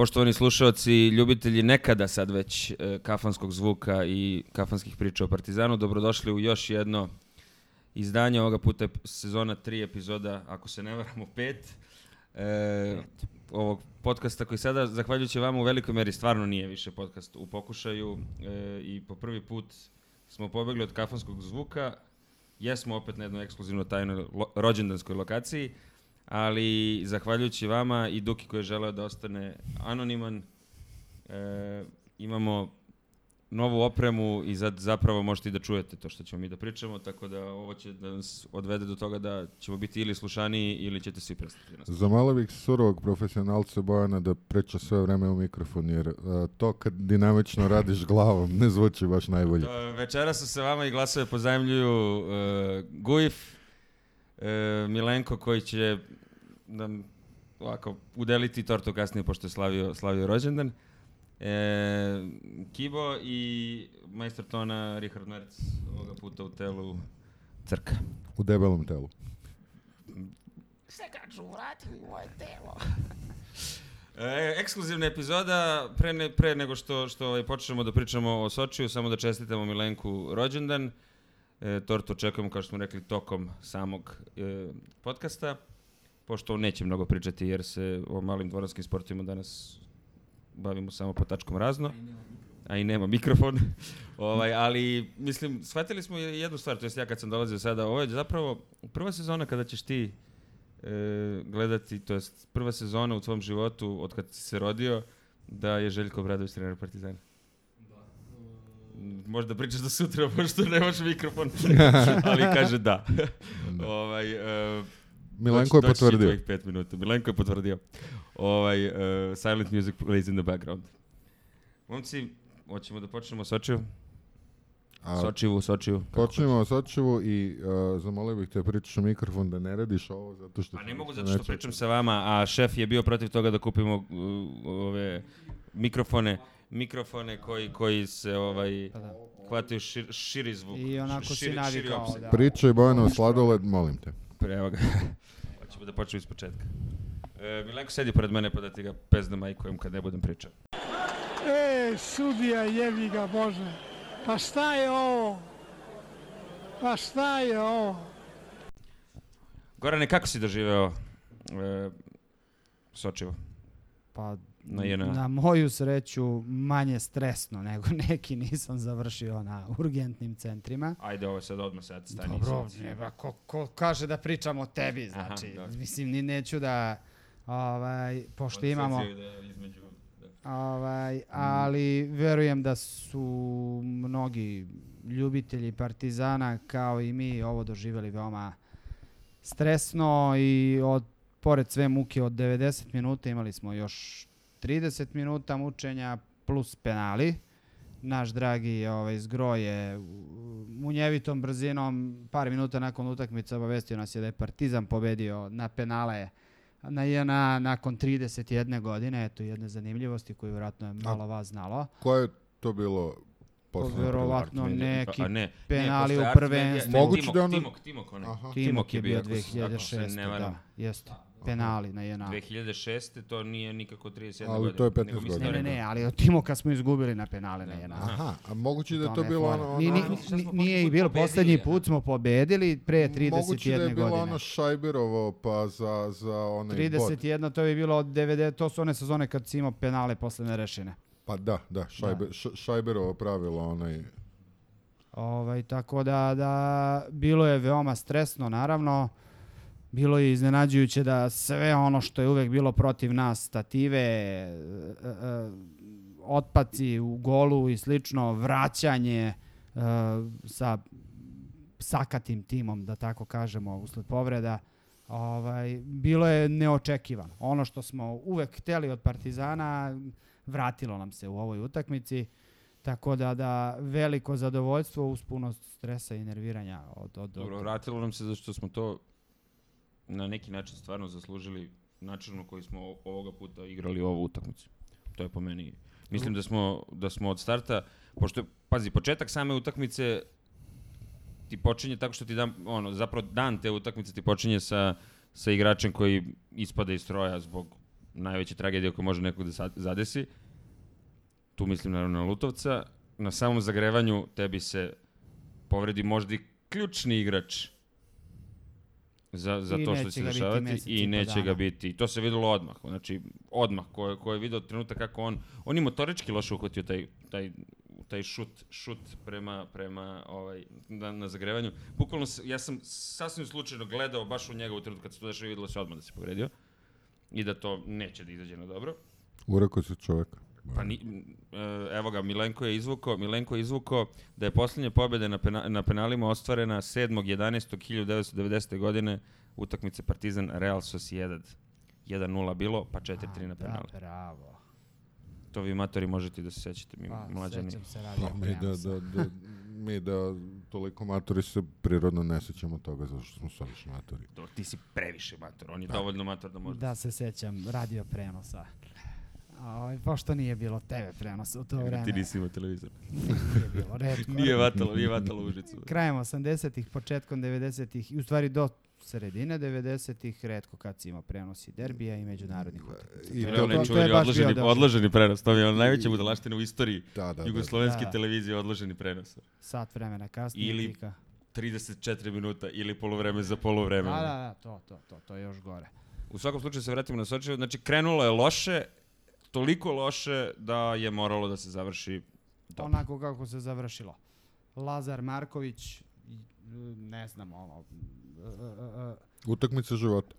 Poštovani slušalci, ljubitelji nekada sad već e, kafanskog zvuka i kafanskih priča o Partizanu, dobrodošli u još jedno izdanje, ovoga puta sezona 3 epizoda, ako se ne varamo, pet. E, ovog podcasta koji sada, zahvaljujući vama u velikoj meri, stvarno nije više podcast u pokušaju e, i po prvi put smo pobegli od kafanskog zvuka, jesmo opet na jednoj ekskluzivno tajnoj lo, rođendanskoj lokaciji, ali zahvaljujući vama i Duki koji je želeo da ostane anoniman, e, imamo novu opremu i zad, zapravo možete i da čujete to što ćemo mi da pričamo, tako da ovo će da nas odvede do toga da ćemo biti ili slušaniji ili ćete svi prestati nas. Zamolio bih surovog profesionalca Bojana da priča sve vreme u mikrofon, jer a, to kad dinamično radiš glavom ne zvuči baš najbolje. To, večera su se vama i glasove pozajemljuju uh, Gujif, uh, Milenko koji će nam ovako udeliti tortu kasnije pošto je slavio, slavio rođendan. E, Kibo i majstor tona Richard Merc ovoga puta u telu crka. U debelom telu. E, ekskluzivna epizoda, pre, ne, pre nego što, što ovaj, počnemo da pričamo o Sočiju, samo da čestitamo Milenku rođendan. E, tortu očekujemo, kao što smo rekli, tokom samog e, podcasta, pošto neće mnogo pričati jer se o malim dvoranskim sportovima danas bavimo samo po tačkom razno. A i nema mikrofon. ovaj, ali, mislim, shvatili smo jednu stvar, to jest ja kad sam dolazio sada, ovo je zapravo prva sezona kada ćeš ti e, gledati, to jest prva sezona u tvom životu od kad si se rodio, da je Željko Obradović trener Partizana. Možda pričaš do sutra, pošto nemaš mikrofon, ali kaže da. ovaj, uh, Milenko je potvrdio. Tvojih pet minuta. Milenko je potvrdio. Ovaj, uh, silent music plays in the background. Momci, hoćemo da počnemo Sočiju? A, Sočivu, Sočiju. kako Počnemo o Sočivu i uh, zamolio bih te da pričaš u mikrofon da ne radiš ovo zato što... Pa ti ne mogu zato što neće- pričam sa vama, a šef je bio protiv toga da kupimo uh, ove mikrofone, mikrofone koji koji se ovaj Pa da. hvataju šir, širi zvuk. I onako širi, si širi navikao da... Pričaj Bojano sladoled, molim te. Pre, evo ga. Da počnemo iz početka. E, Milenko sedi pored mene pa da ti ga pezda majkujem kad ne budem pričao. E, sudija jebi ga Bože. Pa šta je ovo? Pa šta je ovo? Gorane, kako si doživeo e, Sočivo? Pa Na JNA. na moju sreću manje stresno nego neki nisam završio na urgentnim centrima. Ajde, ovo je sad odmah sad stani. Dobro, sad. ne, ba, ko, ko kaže da pričam o tebi, Aha, znači, dobro. mislim, ni neću da, ovaj, pošto Od imamo, da između... Da. ovaj, ali verujem da su mnogi ljubitelji Partizana kao i mi ovo doživjeli veoma stresno i od pored sve muke od 90 minuta imali smo još 30 minuta mučenja plus penali. Naš dragi ovaj, Zgro je u- munjevitom brzinom par minuta nakon utakmice obavestio nas je da je Partizan pobedio na penale na JNA nakon 31 godine. Eto jedne zanimljivosti koju vjerojatno je malo vas znalo. Koje je to bilo posle? Verovatno neki ne, penali posle u prvenstvu. Moguće Timok, da ono- Timok, Timok, onaj. Aha. Timok je bio ako se- ako se 2006. ne varam. Da, jeste. Penali na JNA. 2006. to nije nikako 31 Ali godina. to je 15 nego mislim Ne, da ne, ne, ali od Timoka smo izgubili na penale na Da. JNA. Aha, a moguće da je to je bilo ono... Ni- nije i bilo, poslednji aha. put smo pobedili pre 31 Moguće da je bilo godine. ono Šajberovo pa za, za onaj bod. 31, to bi bilo od 90, to su one sezone kad si imao penale posle nerešene. Pa da, da, šajbe, š- Šajberovo pravilo onaj... Ovaj, tako da, da bilo je veoma stresno, naravno. Bilo je iznenađujuće da sve ono što je uvek bilo protiv nas, stative, e, e, otpaci u golu i slično, vraćanje e, sa sakatim timom, da tako kažemo, usled povreda, Ovaj, bilo je neočekivano. Ono što smo uvek hteli od Partizana vratilo nam se u ovoj utakmici. Tako da, da veliko zadovoljstvo uz puno stresa i nerviranja od, od, Dobro, od vratilo nam se zašto smo to na neki način stvarno zaslužili način na koji smo ovoga puta igrali ovu utakmicu. To je po meni. Mislim da smo, da smo od starta, pošto pazi, početak same utakmice ti počinje tako što ti dam, ono, zapravo dan te utakmice ti počinje sa, sa igračem koji ispada iz stroja zbog najveće tragedije koja može nekog da zadesi. Tu mislim naravno na Lutovca. Na samom zagrevanju tebi se povredi možda i ključni igrač za, za I to što će se dešavati i neće dana. ga biti. I to se videlo odmah. Znači, odmah, ko je, ko je video trenutak kako on, on je motorički loše uhvatio taj, taj, taj šut, šut prema, prema ovaj, na, na zagrevanju. Bukvalno, se- ja sam sasvim slučajno gledao baš u njega u trenutku kad se to dešava i videlo se odmah da se povredio. I da to neće da izađe na dobro. Urekao se čoveka. Pa ni, e, evo ga, Milenko je izvuko, Milenko je izvuko da je posljednja pobjeda na, pena, na penalima ostvarena 7.11.1990. godine utakmice Partizan Real Sociedad. 1-0 bilo, pa 4-3 na Da, penale. bravo. To vi matori možete da se sećate, mi Pa, mlađani. sećam se Pa mi da, da, da, mi da toliko matori se prirodno ne sećamo toga zašto smo saviše matori. To, ti si previše mator, on je dovoljno mator da može. Da se sećam radio prenosa. Ovaj, pošto nije bilo TV prenosa u to vreme. Ti nisi imao televizor. Nije bilo, redko. Nije vatalo, nije vatalo Užicu. Krajem 80-ih, početkom 90-ih, i u stvari do sredine 90-ih, redko kad si imao prenosi derbija i međunarodnih utakmica. I To to- onaj to je baš bio odloženi, dobro. odloženi prenos. To je ona najveća budalaština u istoriji Da, da, da. jugoslovenske Da. televizije odloženi prenos. Sat vremena kasnije. Ili- tika. 34 minuta ili polovreme za polovreme. Da, da, da, to, to, to, to je još gore. U svakom slučaju se vratimo na Sočevo. Znači, krenulo je loše, toliko loše da je moralo da se završi dobro. Onako kako se završilo. Lazar Marković, ne znam, ono, e, e, e, Utakmica života.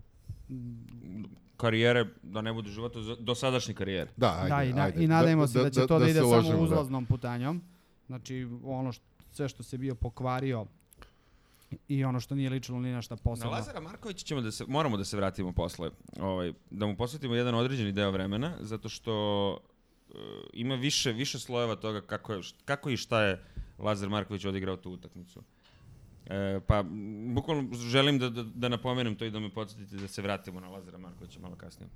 Karijere, da ne bude života, za- dosadašnje karijere. Da, ajde, da, i, na, ajde. i nadajmo se da, će to da, ide se samo da. uzlaznom putanjom. Znači, ono što, sve što se bio pokvario i ono što nije ličilo ni na šta Na posebno. Lazara Markovića ćemo da se, moramo da se vratimo posle. Ovaj, da mu posvetimo jedan određeni deo vremena, zato što e, ima više, više slojeva toga kako, je, kako i šta je Lazar Marković odigrao tu utakmicu. E, pa, bukvalno želim da, da, da napomenem to i da me podsjetite da se vratimo na Lazara Markovića malo kasnije.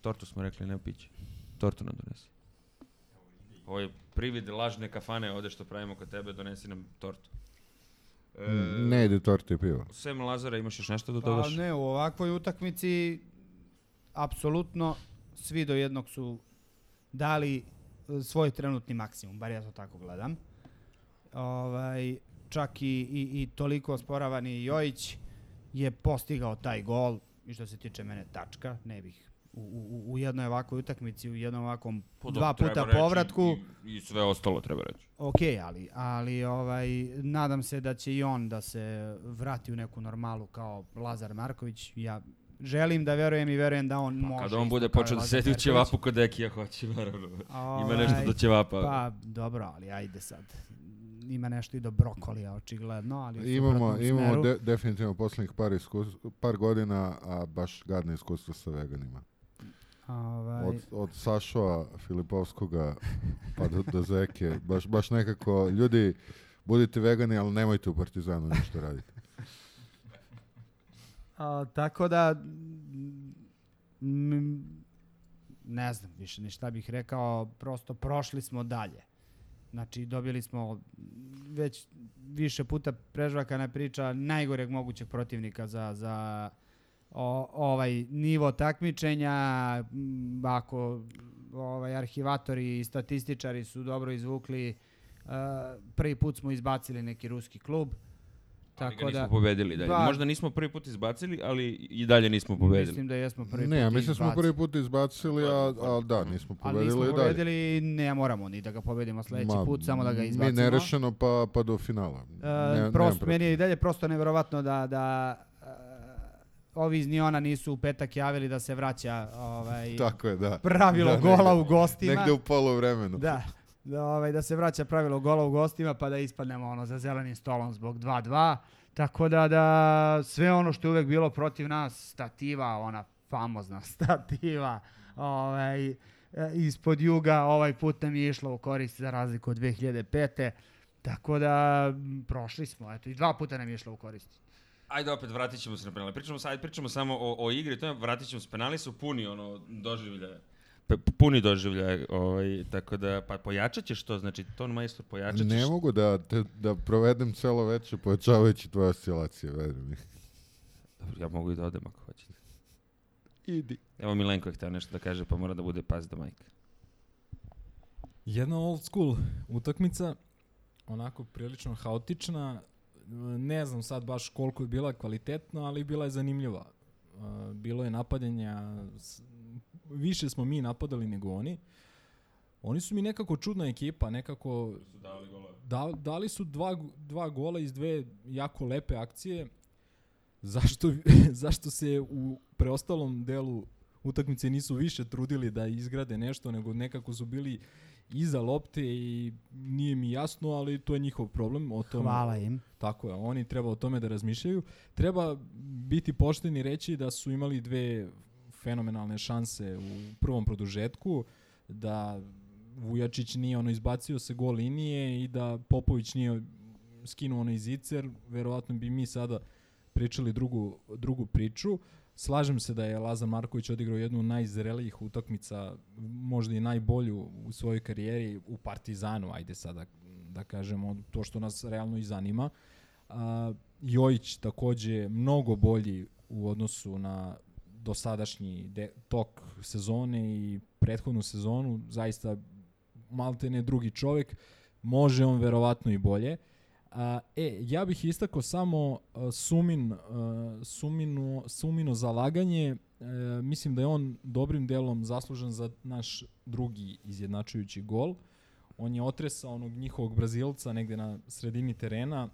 Tortu smo rekli, ne piće. Tortu nam donesi. Ovo je privid lažne kafane ovde što pravimo kod tebe, donesi nam tortu. E, Ne ide torta i pivo. Sem Lazara imaš još nešto da Pa dodaš? ne, u ovakvoj utakmici apsolutno svi do jednog su dali e, svoj trenutni maksimum, bar ja to tako gledam. Ovaj, čak i, i, i toliko osporavani Jojić je postigao taj gol i što se tiče mene tačka, ne bih u, u, u jednoj ovakvoj utakmici, u jednom ovakvom Pa dva dobro, puta povratku, I, I sve ostalo treba reći. Ok, ali, ali ovaj, nadam se da će i on da se vrati u neku normalu kao Lazar Marković. Ja želim da verujem i verujem da on može. Pa Kada on bude počeo da sedi u ćevapu kod Dekija, hoće, naravno. Ima Ovaj, nešto do ćevapa. Pa, dobro, ali ajde sad. Ima nešto i do brokolija, očigledno, ali Imamo, imamo de, definitivno poslednjih par, iskus, par godina, a baš gadne iskustva sa veganima. Ovaj, Od, od Sašova Filipovskoga pa do, do Zeke. Baš, baš nekako, ljudi, budite vegani, ali nemojte u Partizanu ništa raditi. A, tako da, mm, ne znam više ni šta bih rekao, prosto prošli smo dalje. Znači, dobili smo već više puta prežvakana priča najgoreg mogućeg protivnika za, za o, ovaj nivo takmičenja. M, Ako ovaj, arhivatori i statističari su dobro izvukli, uh, prvi put smo izbacili neki ruski klub. Ali ga Tako nismo da, pobedili dalje. Pa- Možda nismo prvi put izbacili, ali i dalje nismo pobedili. Mislim da jesmo prvi ne, put mislim smo izbacili. prvi put izbacili, a, a da, nismo Ali pobedili nismo i dalje. pobedili, ne moramo ni da ga pobedimo sledeći Ma, put, samo da ga izbacimo. Mi nerešeno pa, pa do finala. E, Ne- prosto, meni je i dalje prosto neverovatno da, da ovi iz Niona nisu u petak javili da se vraća ovaj, Tako je, da. pravilo Da, gola negde- u gostima. Negde u polovremenu. Da, da, ovaj, da se vraća pravilo gola u gostima pa da ispadnemo ono za zelenim stolom zbog 2-2. Tako da, da sve ono što je uvek bilo protiv nas, stativa, ona famozna stativa, ovaj, e, ispod juga, ovaj put nam je išlo u korist za razliku od 2005. Tako da, prošli smo, eto, i dva puta nam je išlo u korist. Ajde opet, vratit ćemo se na penale. Pričamo, sad, pričamo samo o, o igri, to je, vratit ćemo se. Penali su puni ono, doživljaja. Puni doživljaja, ovaj, tako da, pa pojačat ćeš to, znači, ton majstor pojačat ćeš. Ne mogu da, te, da provedem celo večer pojačavajući tvoje oscilacije, veruj mi. Dobro, ja mogu i da odem ako hoćete. Idi. Evo Milenko je hteo nešto da kaže, pa mora da bude pas da majka. Jedna old school utakmica, onako prilično haotična, ne znam sad baš koliko je bila kvalitetna, ali bila je zanimljiva. Uh, Bilo je napadanja, više smo mi napadali nego oni. Oni su mi nekako čudna ekipa, nekako Su dali gola. da, dali su dva, dva gola iz dve jako lepe akcije. Zašto, zašto se u preostalom delu utakmice nisu više trudili da izgrade nešto, nego nekako su bili iza lopte i nije mi jasno, ali to je njihov problem. O tome, Hvala im. Tako je, oni treba o tome da razmišljaju. Treba biti pošteni reći da su imali dve fenomenalne šanse u prvom produžetku, da Vujačić nije ono izbacio se gol linije i da Popović nije skinuo onaj zicer, verovatno bi mi sada pričali drugu, drugu priču. Slažem se da je Lazar Marković odigrao jednu najzrelijih utakmica, možda i najbolju u svojoj karijeri u Partizanu, ajde sada da kažemo to što nas realno i zanima. A, Jojić takođe mnogo bolji u odnosu na dosadašnji de, tok sezone i prethodnu sezonu, zaista maltene drugi čovek, može on verovatno i bolje. A, e, ja bih istakao samo a, Sumin, a, Suminu, Sumino zalaganje. E, mislim da je on dobrim delom zaslužen za naš drugi izjednačujući gol. On je otresao onog njihovog Brazilca negde na sredini terena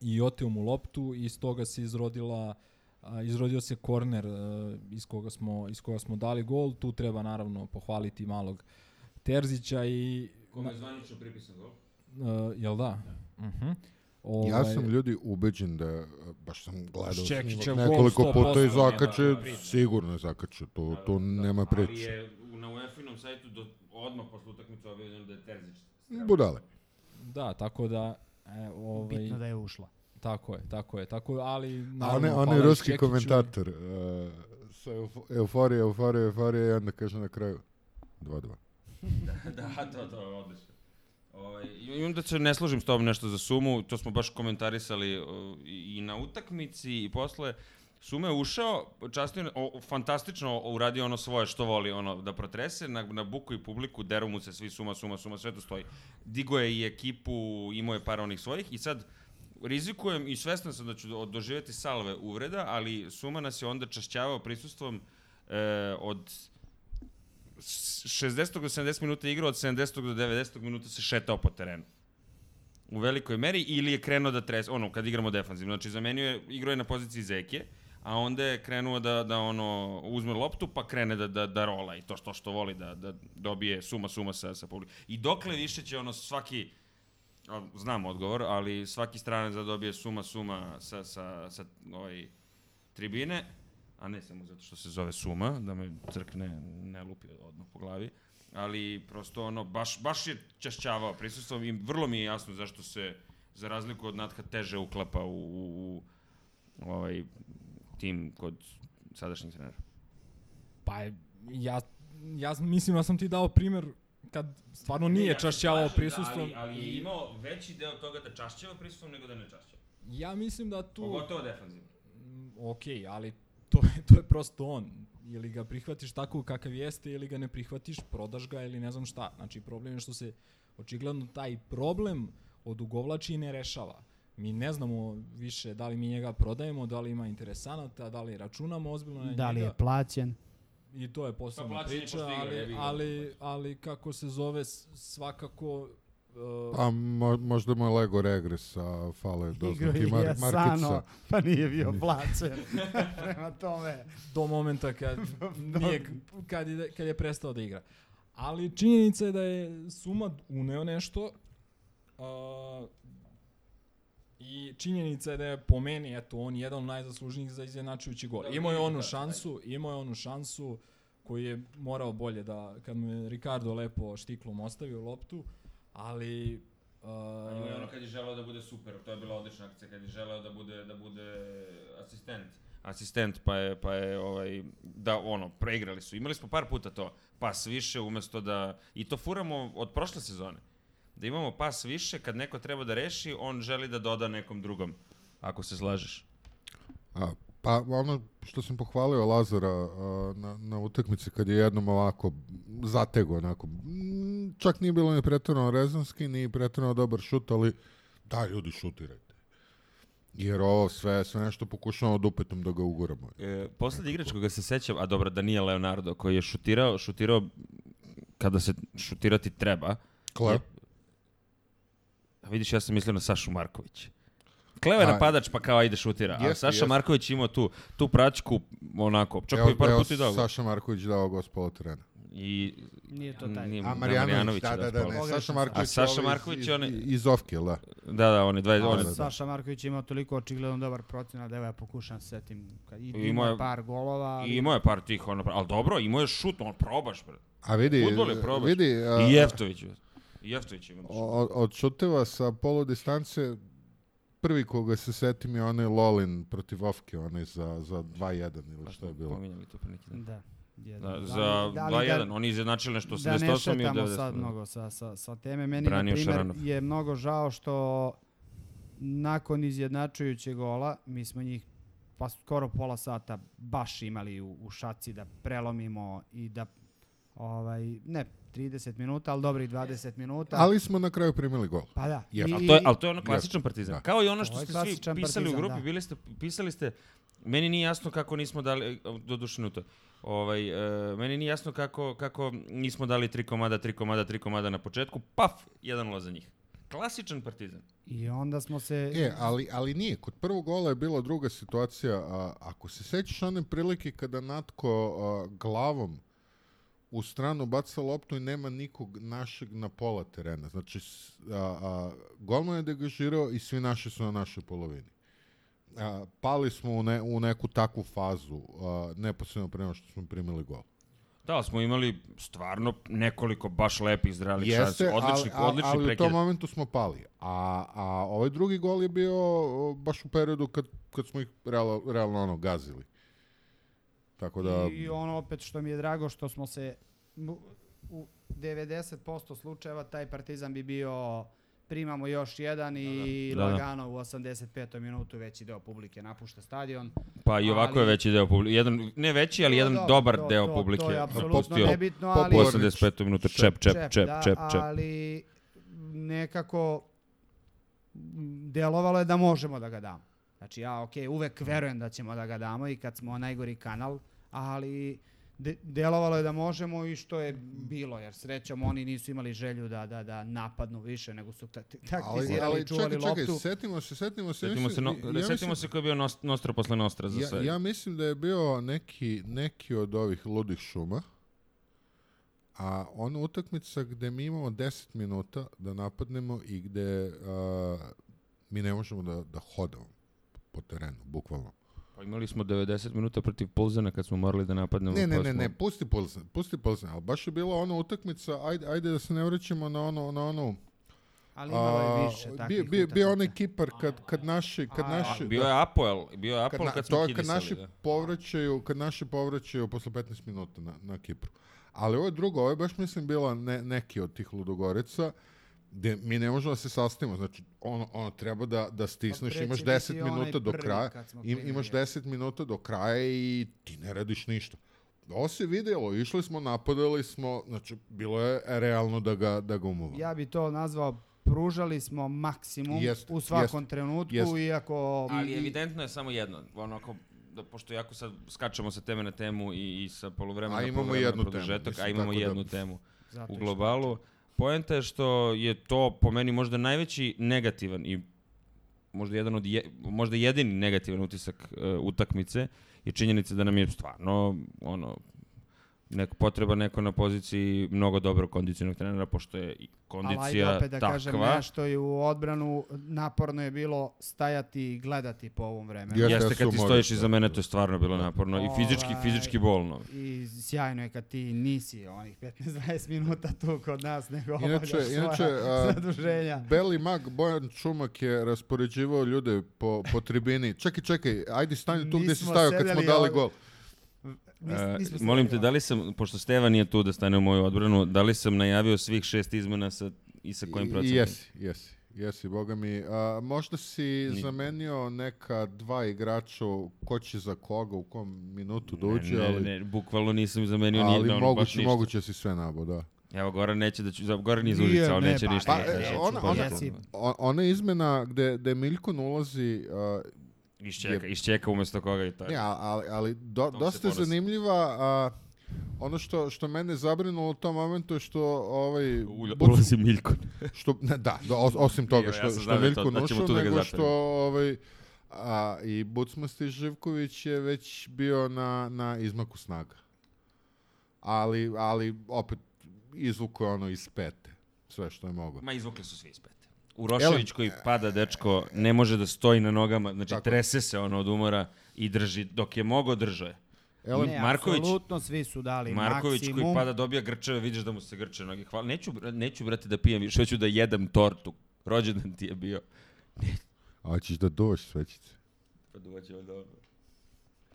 i oteo mu loptu i iz toga se izrodila a, izrodio se korner a, iz koga smo iz koga smo dali gol. Tu treba naravno pohvaliti malog Terzića i Kome je zvanično pripisan gol? Uh, jel da? Mhm. Uh Ja sam ljudi ubeđen da, baš sam gledao snimak nekoliko 100%, puta i zakače, sigurno je zakače, to, to nema priče. Ali je na UEFA-inom sajtu do, odmah posle utakmice objavljeno da je Terzić. Budale. Da, tako da e, ovaj Bitno da je ušla. tako je, tako je, tako je, ali A naravno, on je ruski Šćekiću. komentator. Uh, sa eufo- euforija, euforija, euforija i onda kaže na kraju 2-2. da, to, to je odlično. Ovaj, i onda se ne složim s tobom nešto za Sumu, to smo baš komentarisali i, na utakmici i posle. Suma je ušao, častio, o, fantastično uradio ono svoje što voli, ono, da protrese na, na buku i publiku, deru mu se svi Suma, Suma, Suma, sve to stoji. Digo je i ekipu, imao je par onih svojih i sad rizikujem i svestan sam da ću do- doživjeti salve uvreda, ali Suma nas je onda čašćavao prisustvom e, od 60. do 70 minuta igrao, od 70. do 90. minuta se šetao po terenu. U velikoj meri ili je krenuo da tres, ono, kad igramo defanzivno. Znači, zamenio je, igrao je na poziciji Zeke, a onda je krenuo da, da ono, uzme loptu, pa krene da, da, da rola i to što, što voli da, da dobije suma suma sa, sa publikom. I dokle više će ono svaki, znam odgovor, ali svaki stranac da dobije suma suma sa, sa, sa ovaj, tribine, a ne samo zato što se zove suma, da me crkne ne lupi odmah po glavi, ali prosto ono, baš, baš je čašćavao prisustvom i vrlo mi je jasno zašto se, za razliku od Natha, teže uklapa u, u, u ovaj tim kod sadašnjeg trenera. Pa ja, ja mislim da sam ti dao primer kad stvarno nije čašćavao prisustvom. Ali, ali je imao veći deo toga da čašćava prisustvom nego da ne čašćava. Ja mislim da tu... Pogotovo defanzivno. Mm, ok, ali to je, to je prosto on. Ili ga prihvatiš tako kakav jeste, ili ga ne prihvatiš, prodaš ga ili ne znam šta. Znači, problem je što se očigledno taj problem odugovlači i ne rešava. Mi ne znamo više da li mi njega prodajemo, da li ima interesanata, da li računamo ozbiljno na Da li njega. je plaćen? I to je posebna je priča, ali, ali, ali kako se zove, svakako... Uh, A mo, možda mu je Lego regres, a fale je mar, Jasano, Markica. pa nije bio plaćen. Prema tome. do momenta kad, nije, kad, je, kad je prestao da igra. Ali činjenica je da je Suma uneo nešto. Uh, I činjenica je da je po meni, eto, on jedan od najzaslužnijih za izjednačujući gol. Imao je onu šansu, imao je onu šansu koju je morao bolje da, kad mu je Ricardo lepo štiklom ostavio loptu, ali... Uh, Ima je ono kad je želeo da bude super, to je bila odlična akcija, kad je želeo da bude, da bude asistent. Asistent, pa je, pa je ovaj, da ono, preigrali su. Imali smo par puta to, pas više umesto da, i to furamo od prošle sezone. Da imamo pas više, kad neko treba da reši, on želi da doda nekom drugom, ako se slažeš. A, pa ono što sam pohvalio Lazara a, na, na utakmici kad je jednom ovako zatego onako, čak nije bilo ni pretjerano rezonski, ni pretjerano dobar šut, ali da ljudi šutirajte. Jer ovo sve, sve nešto pokušavamo dupetom da ga uguramo. E, poslednji igrač koga se sećam, a dobro, da nije Leonardo, koji je šutirao, šutirao kada se šutirati treba. Klep. A vidiš, ja sam mislio na Sašu Marković. Kleo je napadač, pa kao ide šutira. a jeste, Saša jeste. Marković imao tu, tu praćku, onako, čak Evo, i par puta i dao. Saša Marković dao go s pola terena. I, Nije to taj. Nije, A da, Marjanović, da, da, dao da, ne, Saša. Marković A Saša Marković iz, je onaj- iz, iz Ovke, da. Da, da, on je 20, on je, da. Saša Marković je imao toliko očigledno dobar procenat da evo ja pokušam se setim. Kad i Imao imao je- par golova, ali i imao je par tih, ono, ali dobro, imao je šut, on probaš, bre. A vidi, Fudbal je probaš. vidi, a, I Jeftović. I Jeftović ima šut. od, od šuteva sa polu distance prvi koga se setim je onaj Lolin protiv Ovke, onaj za, za 2-1 ili što je bilo. Pominjali to pre neki dan. Da. jedan. Da, Ali- za da li 2-1, oni izjednačili nešto Da ne 88 i šetamo 90. sad mnogo sa, sa, sa teme. Meni, Branio na primjer, Šaranov. je mnogo žao što nakon izjednačujućeg gola, mi smo njih pa skoro pola sata baš imali u, u šaci da prelomimo i da ovaj, ne 30 minuta, ali dobrih 20 minuta. Ali smo na kraju primili gol. pa da. Jer- I- Ali to je, ali to je ono klasičan partizan. Da. Kao i ono To što ste svi pisali u partizan, grupi, da. bili ste, pisali ste, meni nije jasno kako nismo dali, do duše ovaj, e, meni nije jasno kako, kako nismo dali tri komada, tri komada, tri komada na početku, paf, 1-0 za njih. Klasičan partizan. I onda smo se... E, ali, ali nije. Kod prvog gola je bila druga situacija. A, ako se sećaš one prilike kada Natko a, glavom u stranu baca loptu i nema nikog našeg na pola terena. Znači, a, a, golman je degažirao i svi naši su na našoj polovini. A, pali smo u, ne, u neku takvu fazu, a, neposredno prema što smo primili gol. Da, ali smo imali stvarno nekoliko baš lepih zdravih šansi. Jeste, Odlični, ali, odlični ali u prekid. tom momentu smo pali. A, a ovaj drugi gol je bio baš u periodu kad, kad smo ih realno, realno ono gazili. Tako da... I ono opet što mi je drago što smo se u 90% slučajeva taj Partizan bi bio primamo još jedan i Da, da. lagano u 85. minutu veći deo publike napušta stadion. Pa i ovako je ali- veći deo publike. Jedan, ne veći, ali jedan Dobro, dobar to- deo to- publike. To je apsolutno nebitno, po- ali... u po- 85. minuta čep, čep, čep, da, čep, čep. Ali nekako delovalo je da možemo da ga damo. Znači ja, ok, uvek verujem da ćemo da ga damo i kad smo najgori kanal, ali de, delovalo je da možemo i što je bilo, jer srećom oni nisu imali želju da, da, da napadnu više, nego su ta- ali, taktizirali, ali čuvali čekaj, čekaj, loptu. setimo se, setimo se. Setimo se, no, mislim- ja setimo mislim- se ko je bio Nost- Nostra posle Nostra za Ja, sve. ja mislim da je bio neki, neki od ovih ludih šuma, a ona utakmica gde mi imamo 10 minuta da napadnemo i gde a, mi ne možemo da, da hodamo po terenu, bukvalno. Pa imali smo 90 minuta protiv Pulzana kad smo morali da napadnemo. Ne, ne, ne, ne, pusti Pulsen, pusti Pulsen, ali baš je bila ona utakmica, ajde, ajde da se ne vraćamo na ono, na onu, Ali imalo je više bio, takvih bio, bio onaj utakmica. Kipar kad, kad naši, kad A, naši, Bio je Apoel, bio je kad, Apoel na, kad, to smo je kad kidisali. naši da. povraćaju, kad naši povraćaju posle 15 minuta na, na Kipru. Ali ovo je drugo, ovo je baš mislim bila ne, neki od tih ludogorica, gde mi ne možemo da se sastavimo, znači ono, ono treba da, da stisneš, će imaš biti 10 onaj minuta do kraja, im, imaš 10 minuta do kraja i ti ne radiš ništa. Ovo se vidjelo, išli smo, napadali smo, znači bilo je realno da ga, da ga umuvamo. Ja bi to nazvao pružali smo maksimum Jeste, u svakom trenutku, jeste. iako... Ali evidentno je samo jedno, ono ako da, pošto jako sad skačemo sa teme na temu i, i sa poluvremena A na imamo poluvremena jednu temu, produžetak, mislim, a imamo da- jednu temu Zato u globalu. Poenta je što je to po meni možda najveći negativan i možda jedan od je, možda jedini negativan utisak uh, utakmice je činjenica da nam je stvarno ono Neko, potreba neko na poziciji mnogo dobrog kondicionog trenera, pošto je i Ali ajde kondicija opet da kažem takva. nešto i u odbranu naporno je bilo stajati i gledati po ovom vremenu. Jeste, Jeste kad ti stojiš iza mene, to je stvarno bilo naporno. I fizički, Ovaj, fizički bolno. I sjajno je kad ti nisi onih 15-20 minuta tu kod nas, nego obavljaš Inače, inače svoja a, zaduženja. Beli mag Bojan Čumak je raspoređivao ljude po, po tribini. Čekaj, čekaj, ajde stani tu gdje si stavio kad smo dali ovdje. gol. Nis- E, nismo molim te, da li sam, pošto Steva nije tu da stane u moju odbranu, da li sam najavio svih šest izmena sa, i sa kojim procentom? Jesi, jesi. Jesi, boga mi. A, možda si Ni- zamenio neka dva igrača, ko će za koga, u kom minutu da Ne, uđe, ne, ali, ne, bukvalno nisam zamenio ni ali ono, baš ništa. moguće si sve nabo, da. Evo, Goran neće da ću, za- Goran iz Nije, Užica, on ne, neće pa- ništa. Pa, da e, ona- ona- pozdraviti. Jesi. O- ona izmena gde, gde Miljko ulazi, a, Iščeka, iščeka umjesto koga i tako. Ne, a- ali, ali do, dosta je ponosi. zanimljiva. A, ono što, što mene zabrinulo u tom momentu je što ovaj, Ulazi Miljko. što, ne, da, da, os- osim toga Evo, ja što, što da je Miljko da tu da ga nego što ovaj, a, i Bucmasti Živković je već bio na, na izmaku snaga. Ali, ali opet izvuko je ono iz pete. Sve što je moglo. Ma izvukli su svi iz pete. Urošević koji pada, dečko, ne može da stoji na nogama, znači Tako. trese se ono od umora i drži, dok je mogo držao je. Ele, Ne, Marković- apsolutno svi su dali Marković maksimum. koji pada dobija grčeve, vidiš da mu se grče noge. Hvala. Neću, neću brate da pijem više, hoću da jedem tortu. Rođendan ti je bio. a hoćeš da dođeš svećice? Pa dođe valjda ono.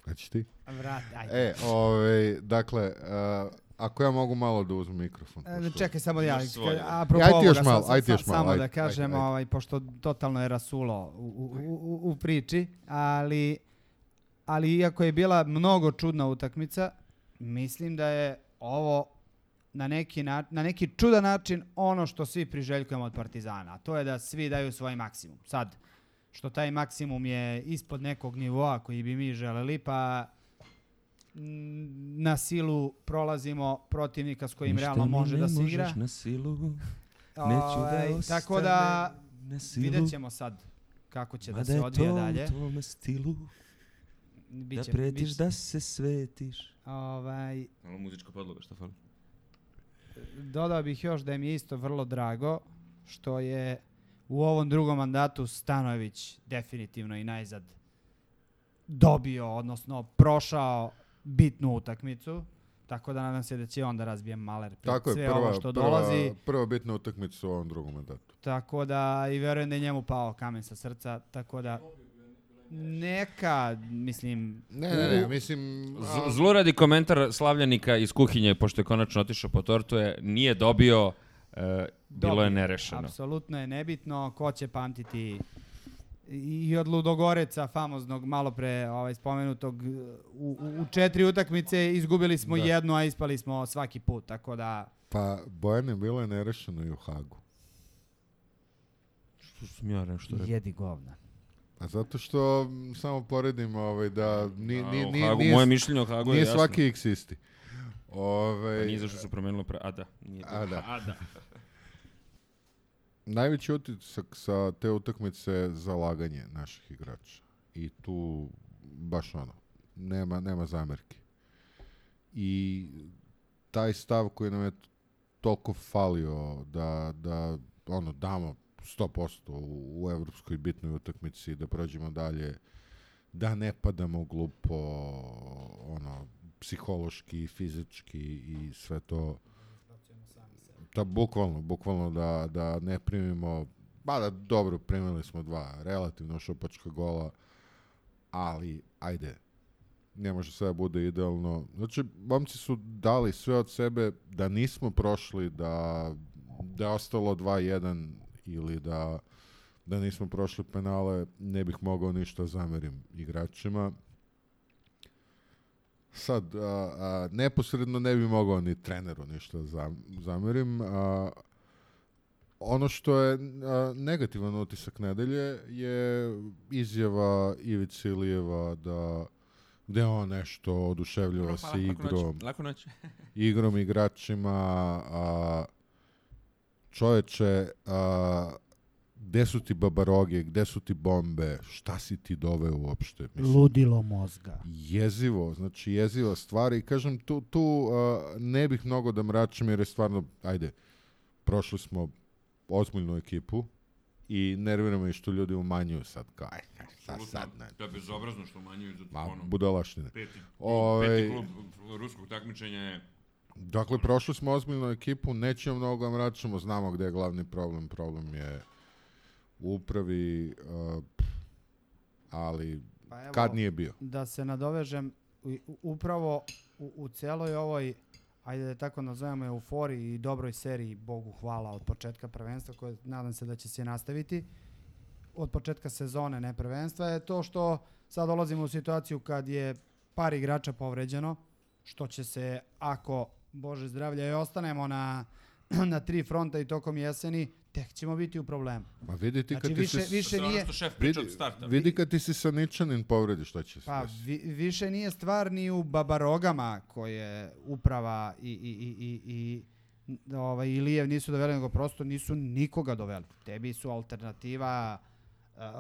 A ćeš ti? Vrat, ajde. E, ovaj, dakle, a, ako ja mogu malo da uzmem mikrofon. E, pošto- Čekaj samo ja, ka- apropo Ajde ti još ovoga, malo, ajde još malo, samo ajde, da kažem, ajde, ajde. Ovaj, pošto totalno je rasulo u, u, u, u priči, ali, ali iako je bila mnogo čudna utakmica, mislim da je ovo na neki, na, na neki čudan način ono što svi priželjkujemo od Partizana, a to je da svi daju svoj maksimum. Sad, što taj maksimum je ispod nekog nivoa koji bi mi želeli, pa na silu prolazimo protivnika s kojim realno može da se igra. na silu, Ovaj, tako da vidjet ćemo sad kako će da se odvija dalje. tome stilu, Biće, pretiš biće- da se svetiš. Ovaj, Malo muzička podloga, šta fali? dodao bih još da mi je isto vrlo drago što je u ovom drugom mandatu Stanojević definitivno i najzad dobio, odnosno prošao bitnu utakmicu. Tako da nadam se da će on da razbije maler pred Tako je, sve prva, ovo što prva, dolazi. prva bitna utakmica u ovom drugom mandatu. Tako da i verujem da je njemu pao kamen sa srca. Tako da neka, mislim, Ne, ne, ne, mislim... a, Z- Zluradi komentar slavljanika iz kuhinje, pošto je konačno otišao po tortu, je nije dobio, e, bilo je nerešeno. Apsolutno je nebitno ko će pamtiti i od Ludogoreca, famoznog, malo pre ovaj, spomenutog, u, u, u četiri utakmice izgubili smo Da. jednu, a ispali smo svaki put, tako da Pa, Bojane, bilo je nerešeno i u Hagu. Što sam ja nešto jedi govna. A zato što m, samo poredim ovaj, da ni, ni, o nije, Hagu, nije, moje mišljenje o Hagu je nije jasno. svaki x isti. Ove, nije zašto se promenilo pre... A da. Nije A da. A da. Najveći utisak sa te utakmice je zalaganje naših igrača. I tu baš ono, nema, nema zamerki. I taj stav koji nam je toliko falio da, da ono, damo 100% u, u evropskoj bitnoj utakmici, da prođemo dalje, da ne padamo glupo, ono, psihološki, fizički i sve to. Da, bukvalno, bukvalno da, da ne primimo, ba da dobro, primili smo dva relativno šupačka gola, ali ajde, ne može sve da bude idealno. Znači, momci su dali sve od sebe da nismo prošli, da, da je ostalo 2-1 ili da, da nismo prošli penale, ne bih mogao ništa zamerim igračima. Sad, a, a, neposredno ne bi mogao ni treneru ništa zam- zamerim. A, ono što je a, negativan utisak nedelje je izjava Ivice Ilijeva da gde on nešto oduševljava se igrom, Lako noć. igrom igračima, a, čoveče, a, gde su ti babaroge, gde su ti bombe, šta si ti doveo uopšte? Ludilo mozga. jezivo, znači jeziva stvar i kažem tu, tu uh, ne bih mnogo da mračim jer je stvarno, ajde, prošli smo ozbiljnu ekipu i nerviramo i što ljudi umanjuju sad, kao, aj, aj, šta sad, ne, To je bezobrazno što umanjuju za ma, ono, budalaštine. peti, Ovaj- peti klub ruskog takmičenja je Dakle, prošli smo ozbiljnu ekipu, nećemo mnogo da mračimo, znamo gde je glavni problem, problem je u upravi, uh, ali Pa evo, kad nije bio? da se nadovežem, upravo u, u celoj ovoj, ajde da tako nazovemo, euforiji i dobroj seriji, Bogu hvala, od početka prvenstva, koje nadam se da će se nastaviti, od početka sezone, ne prvenstva, je to što sad dolazimo u situaciju kad je par igrača povređeno, što će se, ako Bože zdravlja i ostanemo na, na tri fronta i tokom jeseni, tek ćemo biti u problemu. Ma vidi ti Znači, kad ti više, se... više nije... što šef priča Vidi, od starta. vidi kad ti se sa Ničanin povredi, šta će se Pa vi, više nije stvar ni u babarogama koje uprava i, i, i, i, i ovaj, Ilijev nisu doveli, nego prosto nisu nikoga doveli. Tebi su alternativa uh,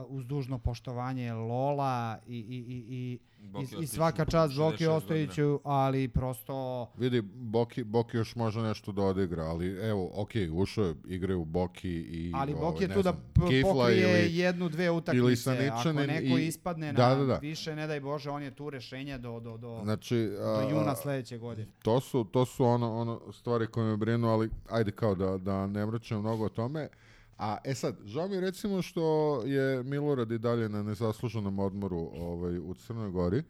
uz dužno poštovanje Lola i, i, i, i, Boki i, i svaka čast 66 Boki. Ostojiću, ali prosto Vidi, Boki, Boki još može nešto da odigra, ali evo, ok, ušao je, igraju Boki i... Ali ovaj, Boki je ne tu da znam, Kifla pokrije ili- jednu, dve utakmice. Ako neko i- ispadne Da, na da, da. više, ne daj Bože, on je tu rešenje do, do, do, Znači, do a, juna sledeće godine. to su, to su ono, ono stvari koje me brinu, ali ajde kao da, da ne mračam mnogo o tome. A, e sad, žao mi recimo što je Milorad i dalje na nezasluženom odmoru ovaj, u Crnoj Gori,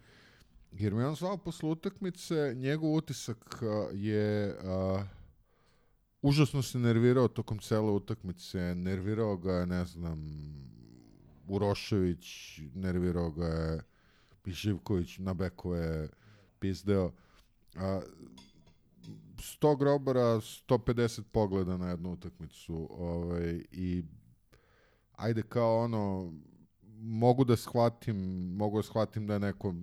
jer mi je on zvao posle utakmice, njegov utisak je... A, užasno se nervirao tokom cele utakmice, nervirao ga je, ne znam, Urošević, nervirao ga je Živković na beku je pizdeo. A, 100 grobara, 150 pogleda na jednu utakmicu. Ovaj, I ajde kao ono, mogu da shvatim, mogu da shvatim da je neko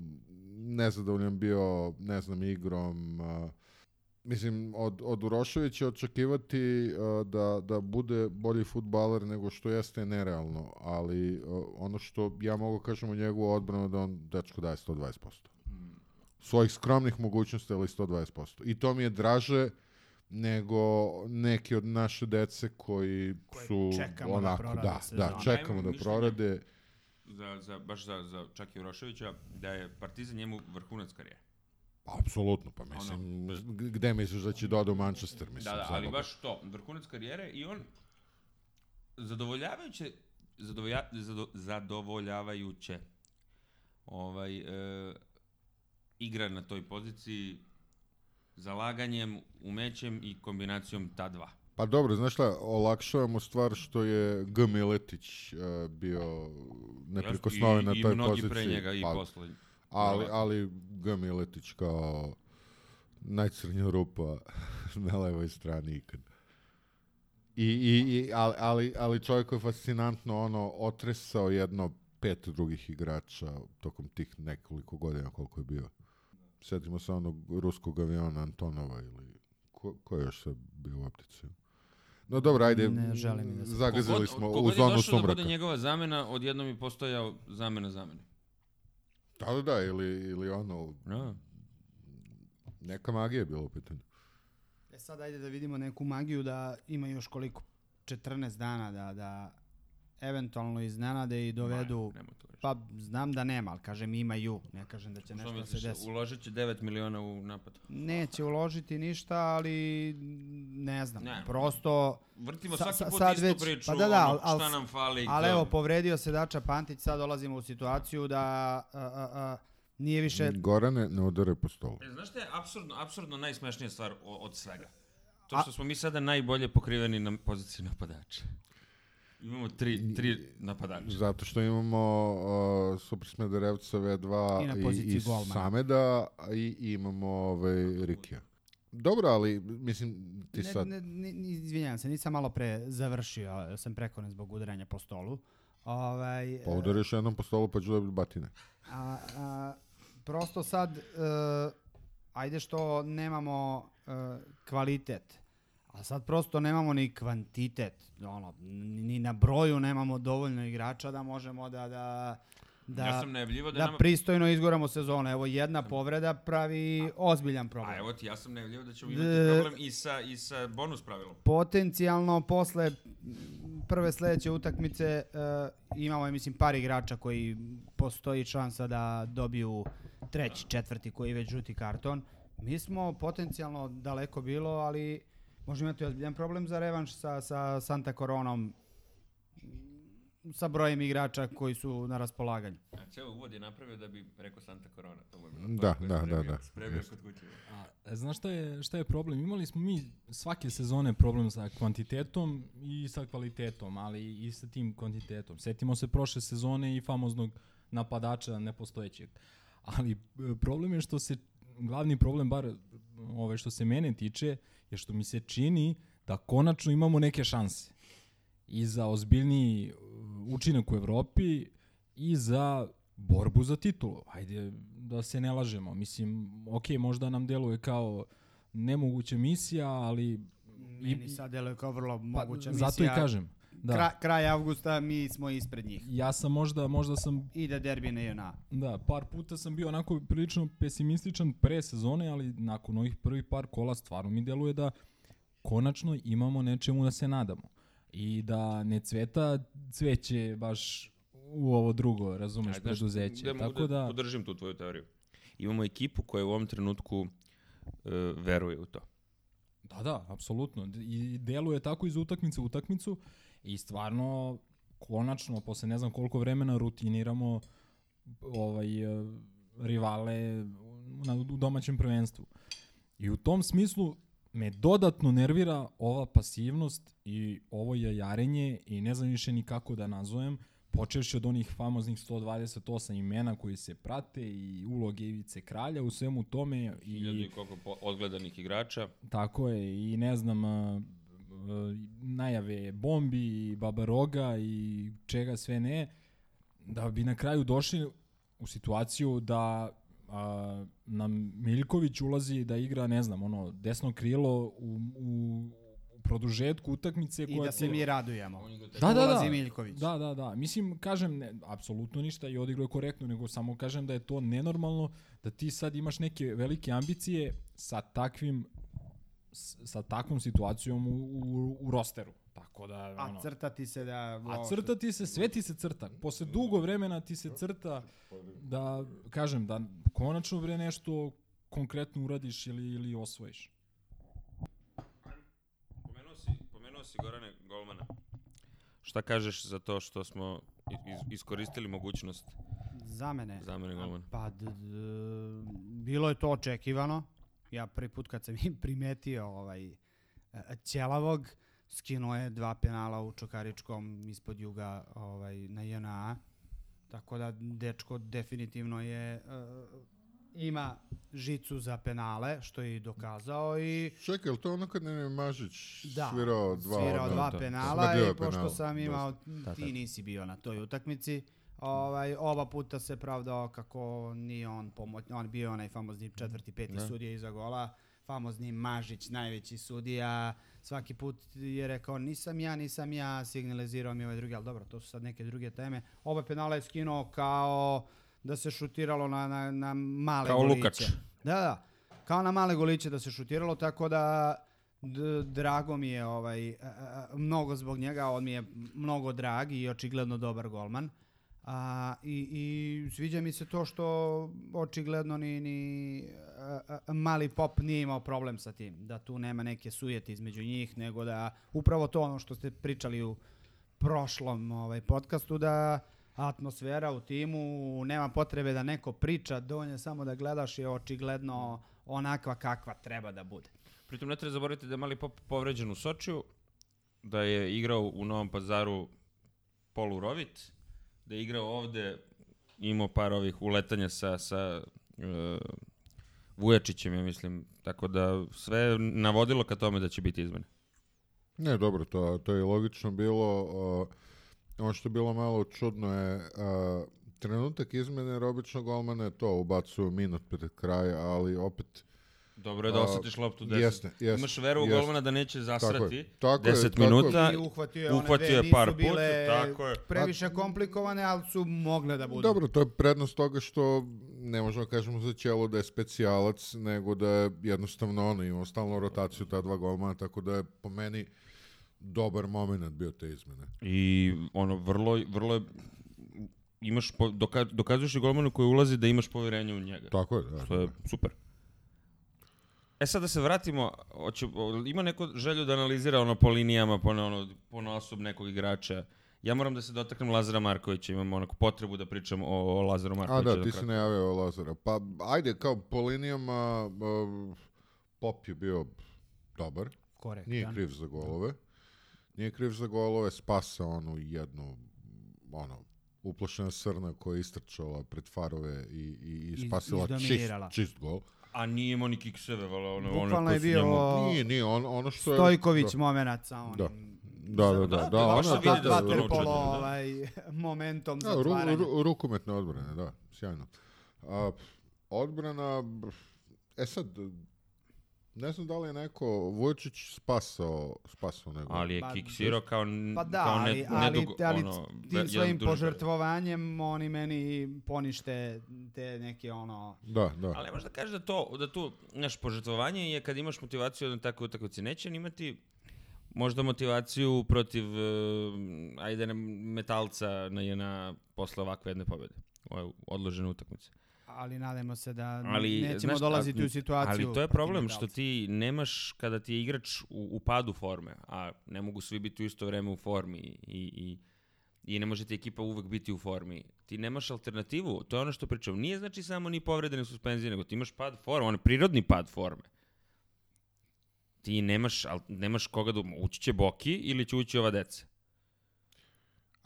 nezadovoljan bio, ne znam, igrom. A, mislim, od, od Uroševića očekivati a, da, da bude bolji futbaler nego što jeste je nerealno, ali a, ono što ja mogu kažem u njegovu odbranu da on dečko daje 120% svojih skromnih mogućnosti, ali 120%. I to mi je draže nego neki od naše dece koji su čekamo da onako, da, sezonu. da, čekamo da prorade. za, za, baš za, za Čaki Uroševića, da je Partizan njemu vrhunac karijere. Pa, apsolutno, pa mislim, g- gde misliš da će doda u Manchester, mislim. Da, da, ali baš to, vrhunac karijere i on zadovoljavajuće, zadovolja, zado, zadovoljavajuće ovaj, e, igra na toj poziciji zalaganjem, umećem i kombinacijom ta dva. Pa dobro, znaš šta, olakšava mu stvar što je G. Miletić uh, bio neprikosnoven na toj i mnogi poziciji. pre njega i pa, posle. Ali, ali G. Miletić kao najcrnja rupa na levoj strani ikad. I, i, i, ali, ali, ali čovjek je fascinantno ono, otresao jedno pet drugih igrača tokom tih nekoliko godina koliko je bio. Sjetimo se onog ruskog aviona Antonova ili ko, ko je još sve bio u optici. No dobro, ajde, Ne želim da se- zagazili Kogod- smo u kogod je zonu došao da sumraka. bude njegova zamena, odjednom je postojao zamena zamene. Da, da, da, ili, ili ono, Da. neka magija je bila u pitanju. E sad ajde da vidimo neku magiju da ima još koliko 14 dana da da eventualno iznenade i dovedu reći. pa znam da nema, ali kažem imaju, ne kažem da će Što nešto da se misliš, desi. uložit će 9 miliona u napad? Neće uložiti ništa, ali ne znam, Ne. prosto Vrtimo Sa- svaki sa- put istu već- priču, pa da, da, ono, al- šta nam fali. ali to- evo povredio se Dača Pantić, sad dolazimo u situaciju da a, a, a, nije više Gorane, ne udare po stolu. E, znaš šta je apsurdno, apsurdno najsmešnija stvar od svega? To A- što smo mi sada najbolje pokriveni na poziciji napadača. Imamo tri, tri napadača. Zato što imamo uh, Super Smederevca V2 I i, i. Sameda a i imamo ovaj, Rikija. Dobro, ali mislim ti Ne, sad... ne, ne, izvinjavam se, nisam malo pre završio, sam prekonen zbog udaranja po stolu. Ovaj, Pa udariš jednom po stolu pa ću dobiti batine. A, a, prosto sad, e, ajde što nemamo e, kvalitet, a A sad prosto nemamo ni kvantitet, ono, ni na broju nemamo dovoljno igrača da možemo da, da, da, ja sam najavljivo da, da nama... pristojno izgoramo sezonu. Evo jedna povreda pravi ozbiljan problem. A evo ti, ja sam najavljivo da ćemo imati problem i sa, i sa bonus pravilom. Potencijalno posle prve sledeće utakmice uh, imamo, ja mislim, par igrača koji postoji šansa da dobiju treći, četvrti koji je već žuti karton. Mi smo potencijalno daleko bilo, ali možemo imati ozbiljan problem za revanš sa, sa Santa Coronom sa brojem igrača koji su na raspolaganju. A ceo uvod je napravio da bi rekao Santa Corona. To mu je bilo Da, da, sam da, spremio- da. Spremio Jeste. kod kuće. A, e, znaš šta je, šta je problem? Imali smo mi svake sezone problem sa kvantitetom i sa kvalitetom, ali i sa tim kvantitetom. Setimo se prošle sezone i famoznog napadača nepostojećeg. Ali e, problem je što se, glavni problem, bar ove, što se mene tiče, je što mi se čini da konačno imamo neke šanse. I za ozbiljniji uh, učinak u Evropi i za borbu za titulu. Ajde da se ne lažemo. Mislim, ok, možda nam deluje kao nemoguća misija, ali Meni sad deluje kao vrlo moguća misija. Pa, zato i kažem. Da. Kra, kraj avgusta mi smo ispred njih. Ja sam možda, možda sam Ide derbi na JNA. Da, par puta sam bio onako prilično pesimističan pre sezone, ali nakon ovih prvih par kola stvarno mi deluje da konačno imamo nečemu da se nadamo. I da ne cveta cveće baš u ovo drugo, razumeš, Ajde, preduzeće. mogu Tako da, da, podržim tu tvoju teoriju. Imamo ekipu koja u ovom trenutku e, veruje u to. da, da, apsolutno. I deluje tako iz utakmice u utakmicu i stvarno konačno, posle ne znam koliko vremena rutiniramo ovaj, e, rivale na, u domaćem prvenstvu. I u tom smislu me dodatno nervira ova pasivnost i ovo jajarenje i ne znam više ni kako da nazovem, počevši od onih famoznih 128 imena koji se prate i uloge Ivice Kralja u svemu tome Hiljadu i i koliko odgledanih igrača. tako je i ne znam a, najave bombi i babaroga i čega sve ne da bi na kraju došli u situaciju da a, nam Miljković ulazi da igra, ne znam, ono, desno krilo u, u, u produžetku utakmice I koja da se ti- mi radujemo. Da, da, Ulazi da. Miljković. Da, da, da. Mislim, kažem, ne, apsolutno ništa i odigrao je korektno, nego samo kažem da je to nenormalno da ti sad imaš neke velike ambicije sa takvim sa takvom situacijom u, u, u rosteru. Tako da, A ono, crtati se da... a crta ti se, sve ti se crta. Posle dugo vremena ti se crta da, kažem, da konačno bre nešto konkretno uradiš ili, ili osvojiš. Pomenuo si, pomenuo si Gorane Golmana. Šta kažeš za to što smo iz, iskoristili mogućnost Za mene. zamene golmana? Pa, d, d, bilo je to očekivano. Ja prvi put kad sam im primetio ovaj, e, Ćelavog, skinuo je dva penala u Čokaričkom ispod juga ovaj, na JNA. Tako da dečko definitivno je e, ima žicu za penale, što je i dokazao i Čekaj, to ono kad je Mažić da, svirao dva, svirao dva to. penala Smadio i pošto penala, sam imao, Da, ti da. nisi bio na toj utakmici, ovaj, oba puta se pravdao kako nije on pomoć, on bio onaj famozni četvrti, peti Da. sudija iza gola, famozni Mažić, najveći sudija, svaki put je rekao nisam ja, nisam ja, signalizirao mi ovaj drugi, ali dobro, to su sad neke druge teme. Oba penala je skinuo kao da se šutiralo na, na, na male Kao goliće. Lukač. Da, da. Kao na male goliće da se šutiralo, tako da drago mi je ovaj, a, a, mnogo zbog njega, on mi je mnogo drag i očigledno dobar golman. A, i, I sviđa mi se to što očigledno ni, ni a, a, mali pop nije imao problem sa tim. Da tu nema neke sujete između njih, nego da upravo to ono što ste pričali u prošlom ovaj, podcastu, da atmosfera u timu, nema potrebe da neko priča, dovoljno je samo da gledaš je očigledno onakva kakva treba da bude. Pritom ne treba zaboraviti da je Mali Pop povređen u Sočiju, da je igrao u Novom pazaru polurovit, da je igrao ovde, imao par ovih uletanja sa, sa uh, Vujačićem, ja mislim. Tako da sve je navodilo ka tome da će biti izmene. Ne, dobro, to, to je logično bilo. Uh, ono što je bilo malo čudno je uh, trenutak izmene jer obično golmane to ubacuju minut pred kraj, ali opet Dobro je da A, osjetiš loptu 10. jeste, jeste, Imaš veru u jeste. golmana da neće zasrati. je, tako je, 10 tako je. minuta. I uhvatio je one uhvatio dve, je nisu par puta, bile tako je. previše komplikovane, ali su mogle da budu. Dobro, to je prednost toga što ne možemo da kažemo za Ćelo da je specijalac, nego da je jednostavno ono, imao stalnu rotaciju ta dva golmana, tako da je po meni dobar moment bio te izmene. I ono, vrlo, vrlo je, imaš, po, doka, dokazuješ i golmanu koji ulazi da imaš poverenje u njega. Tako je, da. To je super. E sad da se vratimo, hoće, o, ima neko želju da analizira ono po linijama, po, ono, po nosob nekog igrača. Ja moram da se dotaknem Lazara Markovića, imam onako potrebu da pričam o, o Lazaru A Markoviću. da, ti si najavio Lazara. Pa, ajde, kao po linijama, uh, Pop je bio dobar. Korektan. Nije kriv za golove. Nije kriv za golove, spasa onu jednu, ono, uplašena srna koja je istrčala pred farove i, i, i spasila čist, čist gol. A nije imao ni kikseve, vala, ono, one Bukvalno koje je su bio njemu- Nije, nije, on, ono što je... Stojković Da, moment sa onim... Da. da, da, da. Da, da, ona- da da, da, da. ovaj, momentom Da, ru, zatvaranja. ru, rukometne odbrane, da, sjajno. A, odbrana, e sad, ne znam da li je neko Vujčić spasao, spasao nego. Ali je Pa, kiksirao kao, Pa da, kao ne, ali, ali, nedugo- ali ono, tim svojim požrtvovanjem oni meni ponište te neke ono... Da, da. Ali ne možeš da kažeš da to, da tu, znaš, požrtvovanje je kad imaš motivaciju na takvoj utakmici. Neće imati možda motivaciju protiv, uh, ajde, ne, metalca na, na posle ovakve jedne pobjede. Ove odložene utakmice. Ali nadamo se da Ali, nećemo znaš, dolaziti a- u situaciju... Ali to je problem što Metalca. ti nemaš kada ti je igrač u, u padu forme, a ne mogu svi biti u isto vreme u formi i, i, i ne može ti ekipa uvek biti u formi. Ti nemaš alternativu, to je ono što pričam. Nije znači samo ni povrede ni suspenzije, nego ti imaš pad forme, on je prirodni pad forme. Ti nemaš, al, nemaš koga da ući će Boki ili će ući ova deca.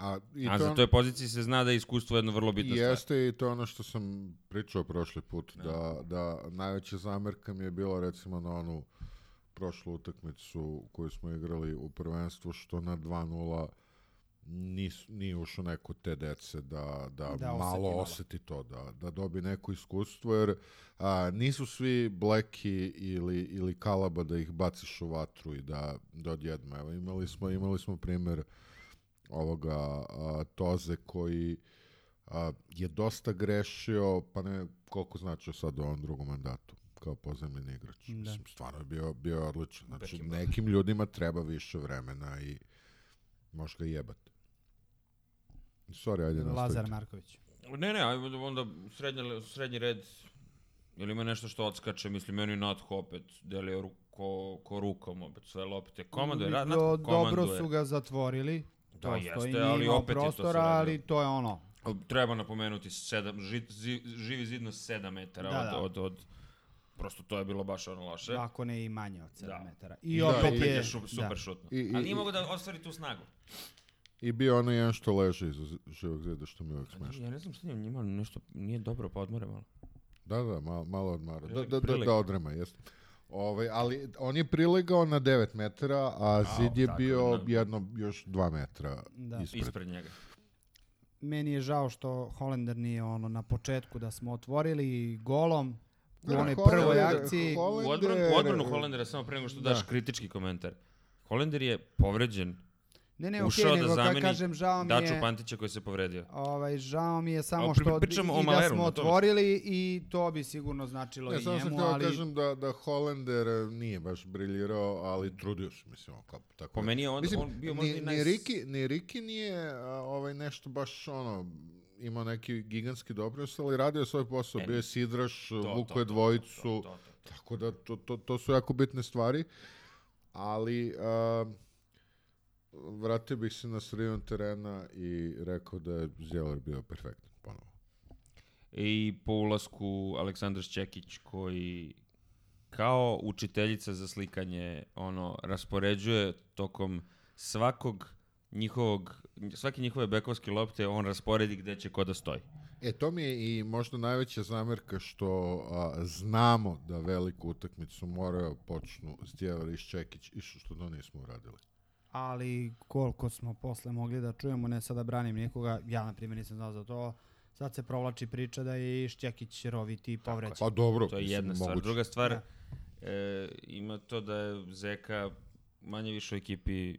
A, i a to, za toj poziciji se zna da je iskustvo jedno vrlo bitno stvar. Jeste i to ono što sam pričao prošli put, da, da najveća zamerka mi je bila recimo na onu prošlu utakmicu koju smo igrali u prvenstvu, što na 2-0 nis, nije ušao neko te dece da, da, Da oseti malo oseti to, da, da dobi neko iskustvo, jer a, nisu svi bleki ili, ili kalaba da ih baciš u vatru i da, da odjedma. Evo, imali smo, imali smo primjer ovoga a, Toze koji a, je dosta grešio, pa ne koliko značio sad u ovom drugom mandatu kao pozemljeni igrač. Da. Mislim, stvarno je bio, bio odličan. Znači, Beckenbauer. nekim ljudima treba više vremena i možeš ga jebati. Sorry, ajde Lazar nastavite. Marković. Ne, ne, ajde onda srednji, srednji red, ili ima nešto što odskače, mislim, meni Natho opet delio ru, ko, ko rukom, opet sve lopte. Komando je, Natho Dobro komanduje. su ga zatvorili. Da, jeste, ali opet je to radilo. ali to je ono. Treba napomenuti, sedam, ži, zi, živi zid na 7 metara Da, od, da. od, od, prosto to je bilo baš ono loše. Ako ne i manje od 7 Da. metara. I, Da, opet i- opet je... je šu, super da. šutno. I- i- Ali nije mogo da ostvari tu snagu. I bio onaj jedan što leži iza z- živog zida, što mi je uvijek smešno. Ja ne znam što njima, njima nešto nije dobro, pa odmore malo. Da, da, malo, malo odmara. Da, Prilik- da, da, da odrema, jeste. Ovaj, ali on je prilegao na 9 metara, a zid je bio da. jedno još 2 metra Da. ispred. Ispred njega. Meni je žao što Holender nije ono na početku da smo otvorili golom u Da, onoj prvoj akciji. Holender- U odbranu, u odbranu Holendera, samo pre nego što Da. daš kritički komentar. Holender je povređen, Ne, ne, ušao okej, da nego zameni kažem, žao mi Daču je... Pantića koji se povredio. Ovaj, žao mi je samo pri- što pričamo i, o i da Maleru, smo na tome. otvorili i to bi sigurno značilo Ne, i samo sam njemu, htio da ali kažem da, da Holender nije baš briljirao, ali trudio se, mislim, kao, tako Po je. meni je on, Mislim, on bio možda ni, i ni, naj... Riki, ni Riki nije a, ovaj nešto baš ono imao neki gigantski doprinos, ali radio je svoj posao, Ne, bio je sidraš, vuko to, je to, dvojicu, to, to, to. tako da to, to, to su jako bitne stvari, ali a, vratio bih se na sredinu terena i rekao da je Zjelar bio perfektan ponovo. I po ulasku Aleksandar Šćekić koji kao učiteljica za slikanje ono raspoređuje tokom svakog njihovog svake njihove bekovske lopte on rasporedi gde će ko da stoji. E, to mi je i možda najveća zamerka što a, znamo da veliku utakmicu moraju počnu Zdjevar i Ščekić i što, što to nismo uradili. Ali koliko smo posle mogli da čujemo, ne sada branim nikoga, ja na primjer nisam znao za to, sad se provlači priča da je i Šćekić roviti i povrećen. Pa dobro, To je jedna stvar. moguće. Druga stvar, Da. e, ima to da je Zeka manje više u ekipi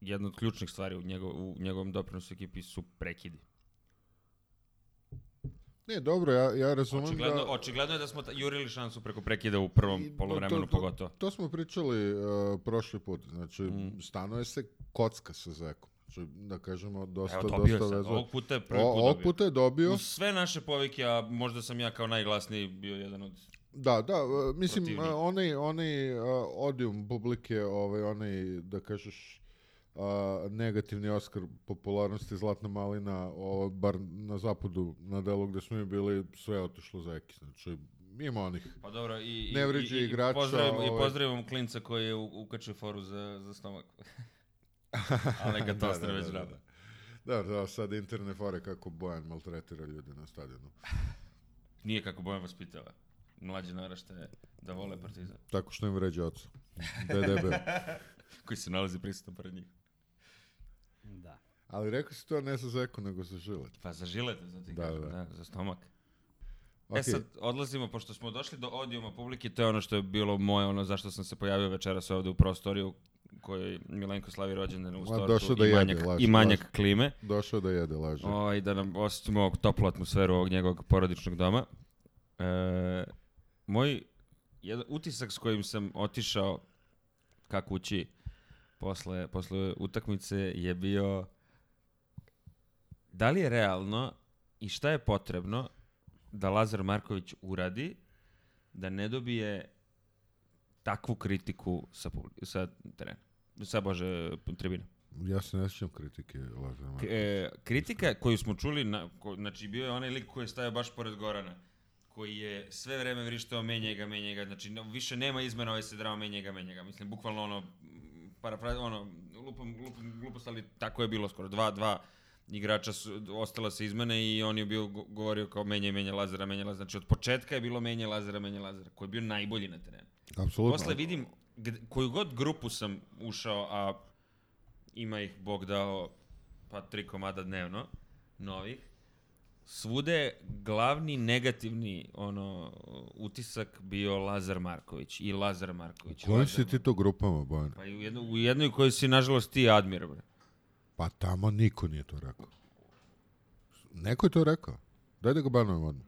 jedna od ključnih stvari u, njegov, u njegovom doprinosu ekipi su prekidi. Ne, dobro, ja, ja razumem Očigledno, da... očigledno je da smo jurili šansu preko prekida u prvom I polovremenu to- to- pogotovo. To smo pričali uh, prošli put. Znači, Mm. stanuje se kocka sa Zekom. Znači, da kažemo, dosta, Evo, dosta sad. vezova. Ovog puta je prvi put ovog dobio. puta je dobio. Uz sve naše povike, a možda sam ja kao najglasniji bio jedan od... Da, da, uh, mislim, Protivnik. uh, onaj, onaj uh, odium publike, ovaj, onaj, da kažeš, uh, negativni Oskar popularnosti Zlatna malina, o, bar na zapadu, na delu gde smo mi bili, sve je otišlo za Eki. Znači, ima onih. Pa dobro, i, i, Ne i, i, igrača, i ovaj. pozdravimo klinca koji je ukačio foru za, za stomak. Ali ga to ostane već da, rado. da. Da, da, sad interne fore kako Bojan maltretira ljude na stadionu. Nije kako Bojan vaspitava. Mlađe naraštaje da vole partizan. Tako što im vređa oca. DDB. Koji se nalazi prisutan pored njih. Da. Ali rekao si to ne za Zeku, nego za Žilet. Pa za žilete, za ti Da, kažem, da. da, za stomak. Okay. E sad, odlazimo, pošto smo došli do odijuma publike, to je ono što je bilo moje, ono zašto sam se pojavio večeras ovde u prostoriju u kojoj Milenko slavi rođendan uz Ma, tortu došao da i, jede, manjak, laži, i manjak laži. klime. Došao da jede, laže. Ovaj, da nam osjećamo ovog toplu atmosferu ovog njegovog porodičnog doma. E, moj jedan utisak s kojim sam otišao ka kući posle, posle utakmice je bio da li je realno i šta je potrebno da Lazar Marković uradi da ne dobije takvu kritiku sa, sa terena. Sa, bože, tribine. Ja se ne sjećam kritike Lazara Markovića. e, kritika koju smo čuli, na, ko, znači bio je onaj lik koji je stajao baš pored Gorana, koji je sve vreme vrištao menja ga, menja ga, znači više nema izmena ovaj se drao, menja ga, menja ga. Mislim, bukvalno ono, parafra, ono, lupom, lupom, glupost, ali tako je bilo skoro. Dva, dva igrača su, ostala se izmene i on je bio go- govorio kao menja i menja Lazara, menja Lazara. Znači od početka je bilo menja Lazara, menja Lazara, koji je bio najbolji na terenu. Apsolutno. Posle vidim, gde, koju god grupu sam ušao, a ima ih Bog dao pa tri komada dnevno, novih, svude glavni negativni ono utisak bio Lazar Marković i Lazar Marković. Kojim Lazar si ti to grupama, Bojan? Pa u, jedno, u jednoj kojoj si nažalost ti admir, bre. Pa tamo niko nije to rekao. Neko je to rekao. Daj da ga banujemo odmah.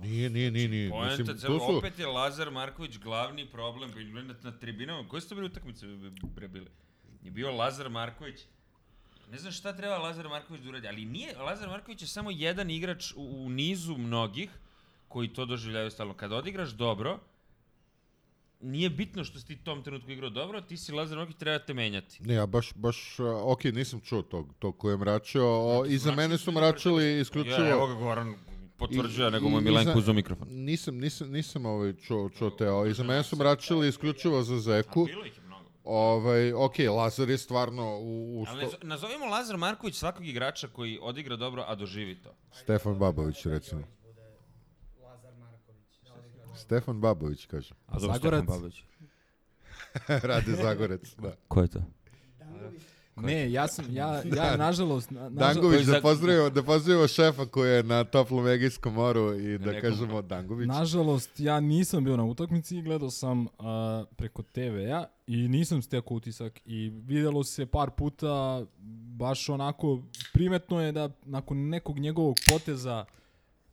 Nije, nije, nije, nije. Poenta Mislim, to su... opet je Lazar Marković glavni problem na, na tribinama. Koje su to bili utakmice bre bili? Je bio Lazar Marković. Ne znam šta treba Lazar Marković da uradi, ali nije, Lazar Marković je samo jedan igrač u, u nizu mnogih koji to doživljaju stalno. Kada odigraš dobro, nije bitno što si ti tom trenutku igrao dobro, ti si Lazar Marković, treba te menjati. Ne, ja baš, baš, a, ok, nisam čuo tog, tog ko je mračio. O, iza Znači, mene su mračili isključivo... Ja, evo ga Goran potvrđuje, I- nego mu je i- Milenko iza- uzao mikrofon. Nisam, nisam, nisam ovaj čuo, čuo te, o, iza mene su mračili isključivo za Zeku. Bilo ih. Ovaj, ok, Lazar je stvarno u, u Ali sto... nazo- nazovimo Lazar Marković svakog igrača koji odigra dobro, a doživi to. Stefan Babović, recimo. Stefan Babović, kaže. A Zagorac? Rade Zagorec, da. Ko je to? Ne, ja sam, ja, ja nažalost... Na, nažal- Dangović, da pozdravimo, da pozdravimo šefa koji je na toplom Egejskom moru i da nekom- kažemo Dangović. Nažalost, ja nisam bio na utakmici i gledao sam a, preko TV-a i nisam stekao utisak i videlo se par puta baš onako primetno je da nakon nekog njegovog poteza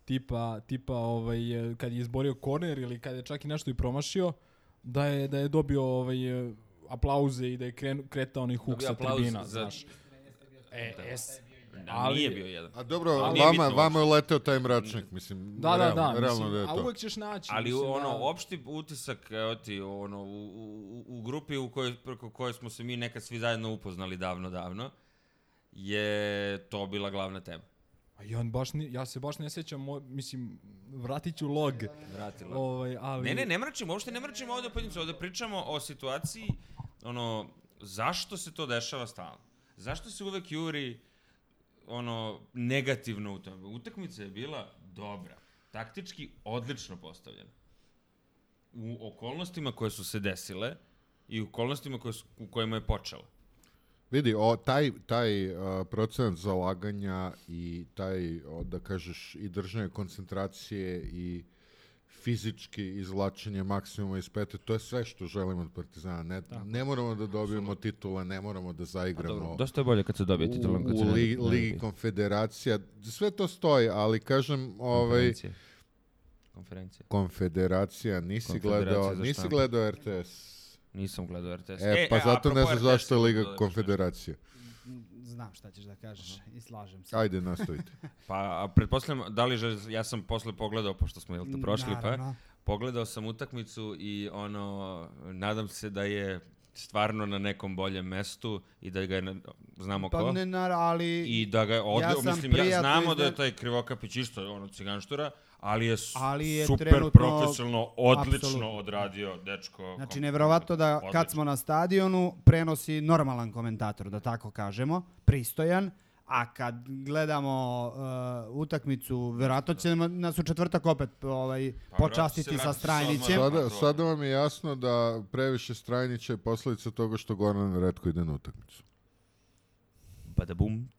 tipa, tipa ovaj, kad je izborio korner ili kad je čak i nešto i promašio, da je, da je dobio ovaj, aplauze i da je krenu, kretao onih huk sa tribina, za- znaš. E, es, Da, Ali- nije bio jedan. A dobro, Ali vama, bitno vama je leteo taj mračnik, mislim, da, da, realno, da, realno mislim, da je a to. uvek ćeš naći. Ali mislim, ono, da- opšti utisak, evo ti, ono, u, u, u grupi u kojoj, preko koje smo se mi nekad svi zajedno upoznali davno, davno, je to bila glavna tema. A ja, baš ni, ja se baš ne sjećam, mo, mislim, vratit ću log. Vratila. Ovaj, ali... Ne, ne, ne mračimo, uopšte ne mračimo ovde pojedincu, ovde pričamo o situaciji, ono, zašto se to dešava stalno? Zašto se uvek juri ono negativno u tome? Utakmica je bila dobra, taktički odlično postavljena. U okolnostima koje su se desile i u okolnostima koje su, u kojima je počela. Vidi, o, taj, taj uh, procenat zalaganja i taj, o, da kažeš, i držanje koncentracije i fizički izvlačenje maksimuma iz pete, to je sve što želimo od Partizana. Ne, ne moramo da dobijemo titule, ne moramo da A zaigramo. dobro, dosta je bolje kad se dobije titul. nego u, u li, Ligi konfederacija, sve to stoji, ali kažem, ovaj. Konferencije. konfederacija, nisi gledao, nisi gledao RTS. Nisam gledao RTS. E, pa zato ne znaš zašto je Liga konfederacije. Znam šta ćeš da kažeš i slažem se. Ajde, nastavite. Pa, a pretpostavljam, da li že, ja sam posle pogledao, pošto smo, jel te, prošli, pa Naravno. pogledao sam utakmicu i ono, nadam se da je stvarno na nekom boljem mestu i da ga je, na- znamo ko. Pa ne, nar, ali... I da ga ovdje, Ja mislim, ja znamo da je taj Krivokapić isto ono ciganštura, ali je, Ali je super trenutno- profesionalno, odlično apsolutno. odradio dečko. Znači, nevjerovatno da odlično. kad smo na stadionu prenosi normalan komentator, da tako kažemo, pristojan, a kad gledamo uh, utakmicu, verovatno će nas u četvrtak opet ovaj, Pa, počastiti sa Strajnićem. Sada, sada vam je jasno da previše Strajnića je posljedica toga što Goran redko ide na utakmicu. Bada bum.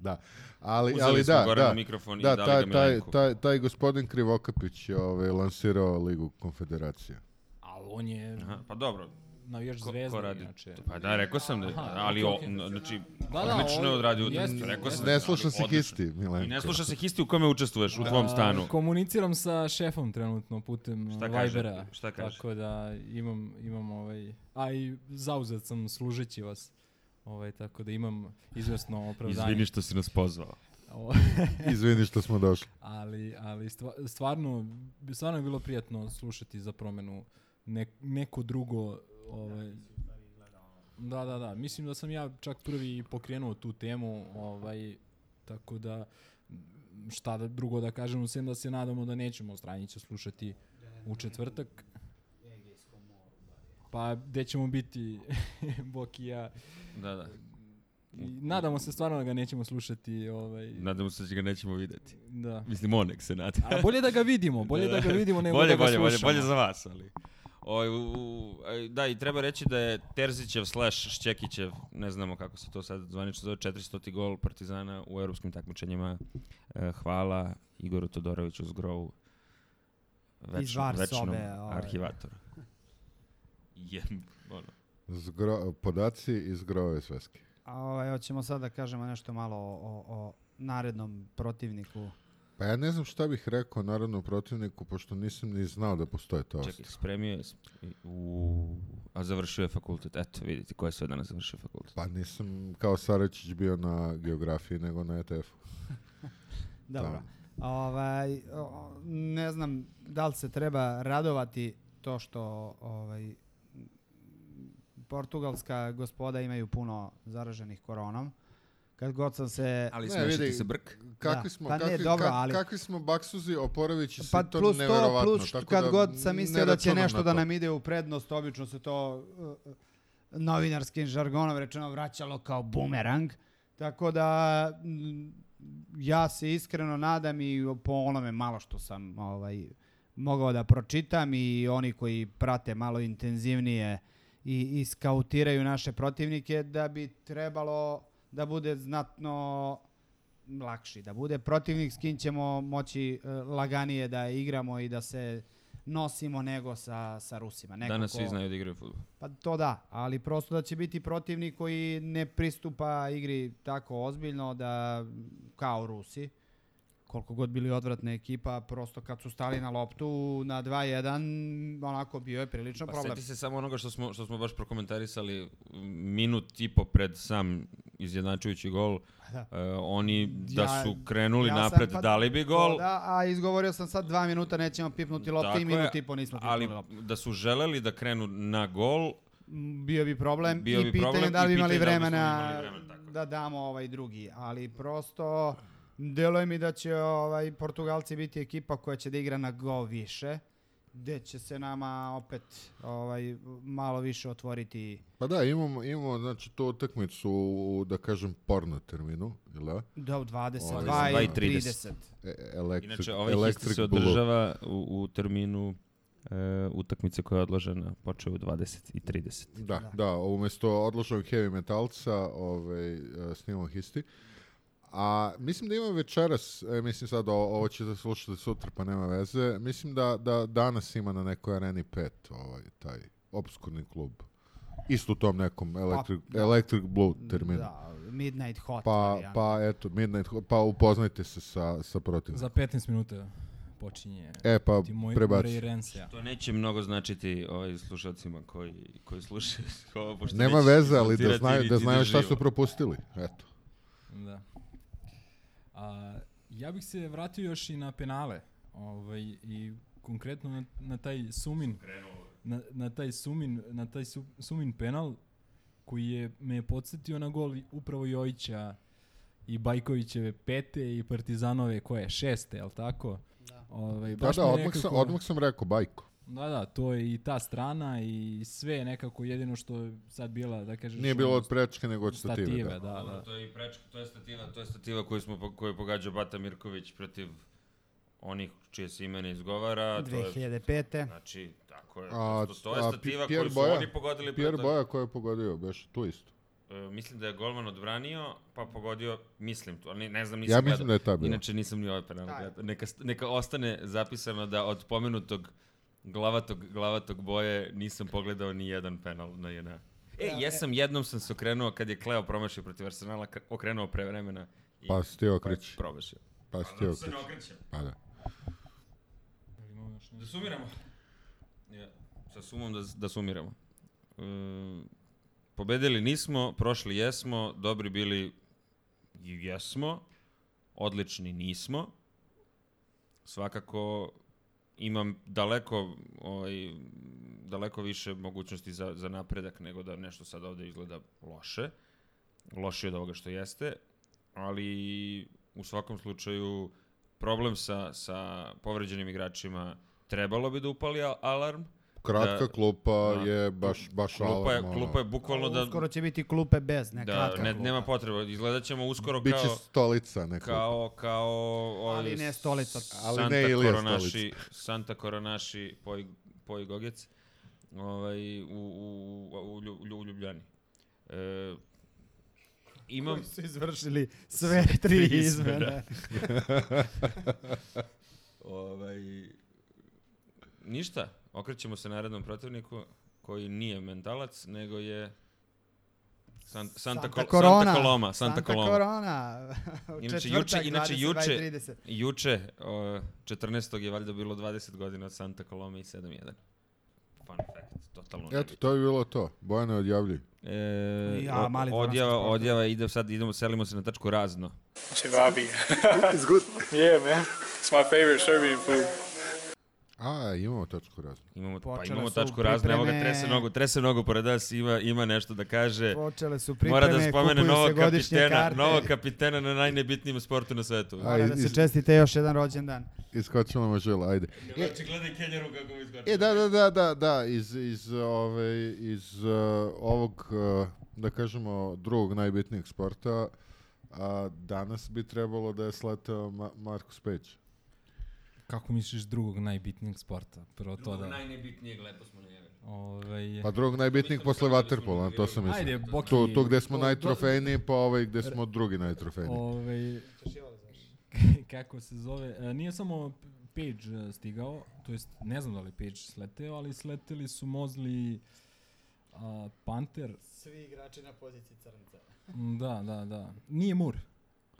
Da. Da. Ali, Uzeli ali smo da, Goranu da, mikrofon i da dali taj, ga taj, Milenku. taj, taj gospodin Krivokapić je ovaj, lansirao Ligu konfederacije. Ali on je Aha, pa dobro. navijač Ko, zvezda, ko radi? inače. Pa da, rekao sam, da, Aha, ali okej, o, znači, Da, da, odlično je odradio utakmicu, rekao sam. Ne sluša se histi, I Milenko. ne sluša se histi u kome učestvuješ u tvom stanu. A, komuniciram sa šefom trenutno putem Šta uh, kaže? Vibera. Šta kaže? Tako da imam, imam ovaj... A i zauzet sam služeći vas. Ovaj, tako da imam izvesno opravdanje. što si nas pozvao. Izvini što smo došli. ali ali stva- stvarno, stvarno je bilo prijatno slušati za promenu nek, neko drugo ovaj, Da, da, da. Mislim da sam ja čak prvi pokrenuo tu temu, ovaj, tako da šta da drugo da kažem, sem da se nadamo da nećemo Stranića slušati u četvrtak. Pa gde ćemo biti Boki i ja. Da, da. I nadamo se stvarno da ga nećemo slušati. Ovaj, Nadamo se da ga nećemo videti. da. Mislim, on nek se nada. A bolje da ga vidimo, bolje da ga vidimo nego bolje, da ga bolje, bolje, slušamo. bolje za vas, ali... Oj, u, u, aj, da, i treba reći da je Terzićev slash Šćekićev, ne znamo kako se to sad zvanično zove, 400. gol Partizana u evropskim takmičenjima. E, hvala Igoru Todoroviću Zgrovu, večnom sobe, ovaj. arhivatoru. Je, ono. Zgro, podaci iz grove sveske. A ovaj, hoćemo sad da kažemo nešto malo o, o, o narednom protivniku. Pa ja ne znam šta bih rekao narodnom protivniku, pošto nisam ni znao da postoje to. Čekaj, spremio je, u, a završio je fakultet. Eto, vidite ko je sve danas završio fakultet. Pa nisam kao Saračić bio na geografiji, nego na ETF-u. Dobro. Ovaj, o, ne znam da li se treba radovati to što ovaj, portugalska gospoda imaju puno zaraženih koronom. Kad god sam se... Ali Ne, vidi, se brk. Kakvi Da. smo, Pa ne, kakvi, dobro, kak- ali- kakvi smo baksuzi, Oporović i Pa Siton, plus to, neverovatno. plus tako kad da god sam ne mislio da će nešto na da to. nam ide u prednost, obično se to uh, novinarskim žargonom rečeno vraćalo kao bumerang. Tako da mm, ja se iskreno nadam i po onome malo što sam ovaj, mogao da pročitam i oni koji prate malo intenzivnije i, i skautiraju naše protivnike da bi trebalo da bude znatno lakši, da bude protivnik s kim ćemo moći e, laganije da igramo i da se nosimo nego sa, sa Rusima. Neko Danas svi znaju da igraju futbol. Pa to da, ali prosto da će biti protivnik koji ne pristupa igri tako ozbiljno da kao Rusi, koliko god bili odvratna ekipa, prosto kad su stali na loptu na 2-1, onako bio je prilično Pa problem. seti se samo onoga što smo, što smo baš prokomentarisali minut i po pred sam izjednačujući gol. Da. E, oni da Ja- su krenuli ja napred, pa- dali bi gol. Da, a izgovorio sam sad dva minuta, nećemo pipnuti loptu Tako i minut i po nismo pipnuli ali loptu. da su želeli da krenu na gol, M, Bio bi problem Bio i bi pitanje problem da li bi i imali pitanje da li vremena imali vremena, da damo ovaj drugi, ali prosto deluje mi da će ovaj Portugalci biti ekipa koja će da igra na go više, gde će se nama opet ovaj malo više otvoriti Pa da, imamo, imamo znači, tu utakmicu u, da kažem, porno terminu, jel da? do 22 Ovaj, i 30. 30. E, electric, inače ovaj electric se održava u, u terminu e, utakmice koja je odložena, počeo u 20 i 30. Da, Da. da, umjesto odloženog heavy metalca ovaj, e, snimamo histi. A mislim da ima večeras, e, mislim sad o- ovo ćete slušati sutra pa nema veze, mislim da, da danas ima na nekoj areni 5 ovaj, taj obskurni klub. Isto u tom nekom electric, da. electric Blue terminu. Da, Midnight Hot. Pa, varijanta. pa eto, Midnight, Ho- pa upoznajte se sa, sa protivnikom. Za 15 minuta počinje E, pa ti moj prebaci. To neće mnogo značiti ovaj slušalcima koji, koji slušaju ovo, pošto Nema veze, ali da znaju, da znaju šta su propustili. Eto. Da. A, ja bih se vratio još i na penale. Ovaj, I konkretno na, na taj sumin na, na taj sumin na taj su, sumin penal koji je me je podsjetio na gol i- upravo Jojića i Bajkovićeve pete i Partizanove koje šeste, je li tako? Da. Ovaj, Da, baš da, je odmah sam, nekako- odmah sam rekao bajko. Da, da, to je i ta strana i sve je nekako jedino što je sad bila, da kažeš... Nije bilo od prečke, nego od stative. stative, da. da, da. To je i prečka, to je stativa, to je stativa koju smo koju je pogađao Bata Mirković protiv onih čije se ime ne izgovara, to je 2005. znači tako je. A, to, to je a stativa Pierre koju su Boja? oni pogodili Pierre protiv- Boja ko je pogodio, beš tu isto. E, mislim da je golman odbranio, pa pogodio, mislim to, ali ne znam, nisam Ja gledao. mislim da je ta bila. Inače nisam ni ovaj penal gledao. Neka, neka ostane zapisano da od pomenutog glavatog, glavatog boje nisam pogledao ni jedan penal na JNA. E, jesam, jednom sam se okrenuo kad je Kleo promašio protiv Arsenala, okrenuo pre vremena. I Pa si ti okreći. promašio. Pa si ti Zato se okreći. ne okrećem. Pa da. Da sumiramo. Ja, sa sumom da, da sumiramo. E, pobedili nismo, prošli jesmo, dobri bili i jesmo, odlični nismo. Svakako imam daleko ovaj, daleko više mogućnosti za, za napredak nego da nešto sad ovde izgleda loše. Lošije od ovoga što jeste, ali u svakom slučaju problem sa, sa povređenim igračima trebalo bi da upali al- alarm. Kratka Da. klupa Da. je baš, baš Klupa je, alarm, ono. klupa je bukvalno da, Uskoro će biti klupe bez, ne da kratka ne, klupa. nema potreba. Izgledat ćemo uskoro Biće kao, stolica neka. kao, kao Ali ne stolica. Ali Santa ne Ilija Koronaši, Santa Koronaši Poj, Poj Gogec ovaj, u, u, u, u, u Ljubljani. E, imam, Koji su izvršili sve tri tri izmene. ovaj, ništa, okrećemo se narednom protivniku koji nije mentalac, nego je San, Santa, Santa Kol- Corona. Santa Coloma. Santa, Santa Coloma. Corona. U Inače, juče- inače, 22 juče- i 30. Juče, o, 14. je valjda bilo 20 godina od Santa Coloma i 7-1. Fun fact, totalno Eto, nebitno. to je bilo to. Bojane odjavlji. E, Ja, mali odjava, odjava, ide sad, idemo, selimo se na tačku razno. Cevabi. it's good. Yeah, man. It's my favorite Serbian food. A, imamo tačku razno. Imamo, pa Počele imamo su tačku razno, evo ga, trese nogu, trese nogu pored nas, ima, ima nešto da kaže. Počele su pripreme, Mora da spomene kupuju novog se godišnje kapitena, karte. novog kapitena na najnebitnijem sportu na svetu. A, Mora da iz- se čestite još jedan rođendan. Iskočila mu žila, ajde. Znači, gledaj Kenjeru kako mi izgoče. E, da, da, da, da, da, iz, iz, ove, iz uh, ovog, uh, da kažemo, drugog najbitnijeg sporta, a danas bi trebalo da je sletao Ma Markus Peć. Kako misliš drugog najbitnijeg sporta? Prvo to da... najnebitnijeg lepo smo najavili. Ovaj, Pa drugog najbitnijeg posle da Waterpola, to sam mislio. Ajde, Boki... Tu, tu gde smo najtrofejniji, pa ovaj gde smo drugi najtrofejniji. Ovaj, kako se zove, e, nije samo Page e, stigao, to jest ne znam da li Page sleteo, ali sleteli su Mozli, a, Panter, Svi igrači na poziciji crnca. da, da, da, nije Mur,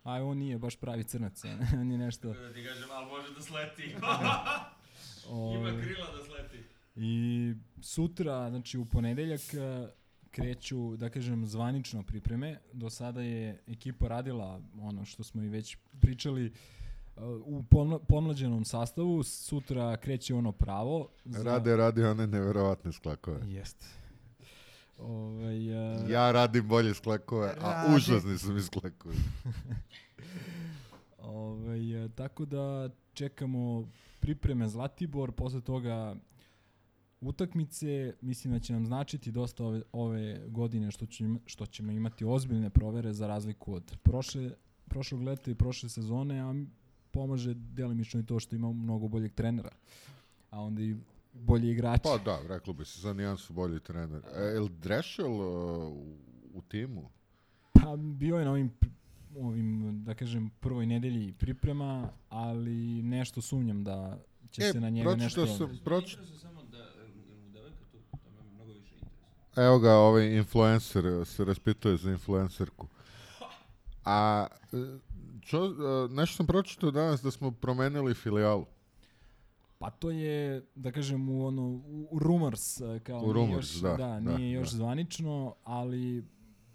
a on nije baš pravi crnac, on je nešto... Da ti kažem, ali može da sleti. ovaj, krila da sleti. I sutra, znači u ponedeljak, e, kreću, da kažem, zvanično pripreme. Do sada je ekipa radila ono što smo i već pričali e, u pomla- pomlađenom sastavu. Sutra kreće ono pravo. Rade, radi one neverovatne sklakove. Jeste. Ovaj, e, Ja radim bolje sklakove, a Radi. užasni su mi sklakovi. Ovaj, e, tako da čekamo pripreme Zlatibor, posle toga utakmice, mislim da će nam značiti dosta ove, ove godine što, će, što ćemo imati ozbiljne provere za razliku od prošle, prošlog leta i prošle sezone, a pomaže delimično i to što imamo mnogo boljeg trenera, a onda i bolji igrači. Pa da, reklo bi se, za nijansu bolji trener. E, el Drešel uh, u, u timu? Pa bio je na ovim ovim, da kažem, prvoj nedelji priprema, ali nešto sumnjam da će E, se na njega nešto... sam, proč... samo da, mnogo više. Evo ga, ovaj influencer eh, se raspituje za influencerku. A e, čo, e, nešto sam pročitao danas da smo promenili filijalu. Pa to je, da kažem, u ono, u rumors, e, kao U nije rumors, još, da, da, da, nije još da. zvanično, ali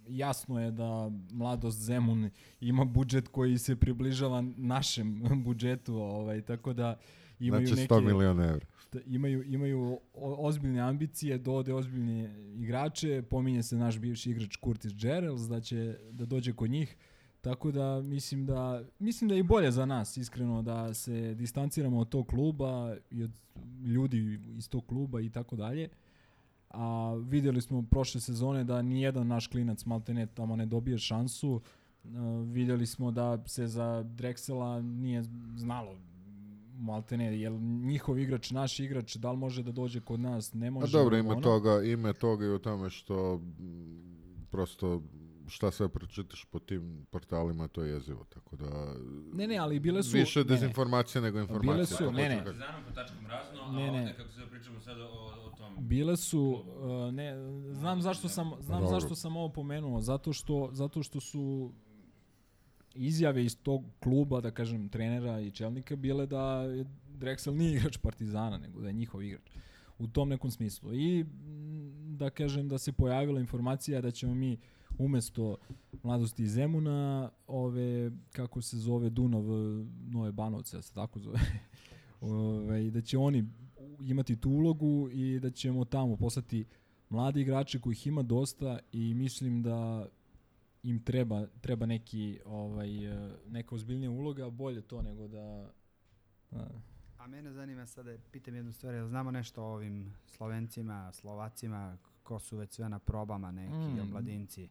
jasno je da Mladost Zemun ima budžet koji se približava našem budžetu, ovaj, tako da imaju Znači neke... 100 miliona evra. da imaju, imaju ozbiljne ambicije, dovode ozbiljne igrače, pominje se naš bivši igrač Curtis Gerels da će da dođe kod njih, tako da mislim da mislim da je i bolje za nas iskreno da se distanciramo od tog kluba i od ljudi iz tog kluba i tako dalje. A vidjeli smo prošle sezone da ni jedan naš klinac maltene tamo ne dobije šansu. Uh, vidjeli smo da se za Drexela nije znalo maltene, jel njihov igrač, naš igrač, da li može da dođe kod nas, ne A može. dobro, ovo, ima ono. toga, ima toga i u tome što prosto šta sve pročitaš po tim portalima, to je jezivo, tako da... Ne, ne, ali bile su... Više ne, ne. dezinformacije nego informacije. Bile su- ne, ne. da kažem. Partizanom po tačkom razno, Ne, a ne. ovde kako se pričamo sad o, o tom. Bile su, uh, ne, znam zašto sam, znam Dobro. zašto sam ovo pomenuo, zato što, zato što su izjave iz tog kluba, da kažem, trenera i čelnika bile da je Drexel nije igrač Partizana, nego da je njihov igrač. U tom nekom smislu. I mm, da kažem da se pojavila informacija da ćemo mi umesto mladosti iz Zemuna, ove, kako se zove, Dunav Nove Banovce, se tako zove, ove, da će oni imati tu ulogu i da ćemo tamo poslati mladi igrače kojih ima dosta i mislim da im treba treba neki ovaj neka ozbiljnija uloga, bolje to nego da da, A mene zanima sada, pitam jednu stvar, jel znamo nešto o ovim Slovencima, Slovacima, ko su već sve na probama neki Mm. omladinci?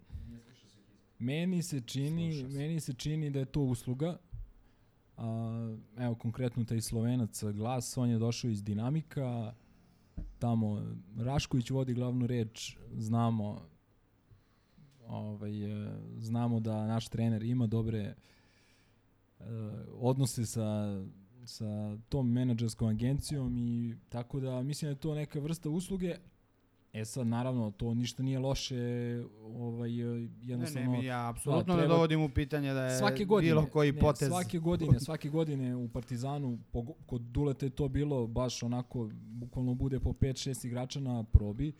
Meni se čini, Sluša se. meni se čini da je to usluga. A, evo konkretno taj Slovenac Glas, on je došao iz Dinamika. Tamo Rašković vodi glavnu reč, znamo ovaj znamo da naš trener ima dobre e, odnose sa sa tom menadžerskom agencijom i tako da mislim da je to neka vrsta usluge. E sad naravno to ništa nije loše, ovaj e, Ne, jednostavno ne, mi ja apsolutno ne treba- dovodim u pitanje da je svake godine, bilo koji ne, potez. Svake godine, svake godine u Partizanu, pogo- kod Duleta je to bilo baš onako, bukvalno bude po 5-6 igrača na probi,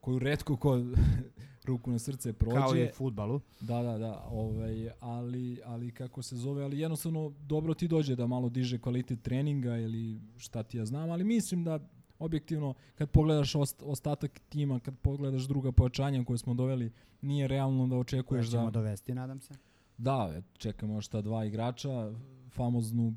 koju redko ko ruku na srce prođe. Kao i u futbalu. Da, da, da, ovaj, ali, ali kako se zove, ali jednostavno dobro ti dođe da malo diže kvalitet treninga ili šta ti ja znam, ali mislim da objektivno kad pogledaš ost, ostatak tima, kad pogledaš druga pojačanja koje smo doveli, nije realno da Koje očekuješ ćemo da... dovesti, nadam se. Da, čekamo šta dva igrača, famoznu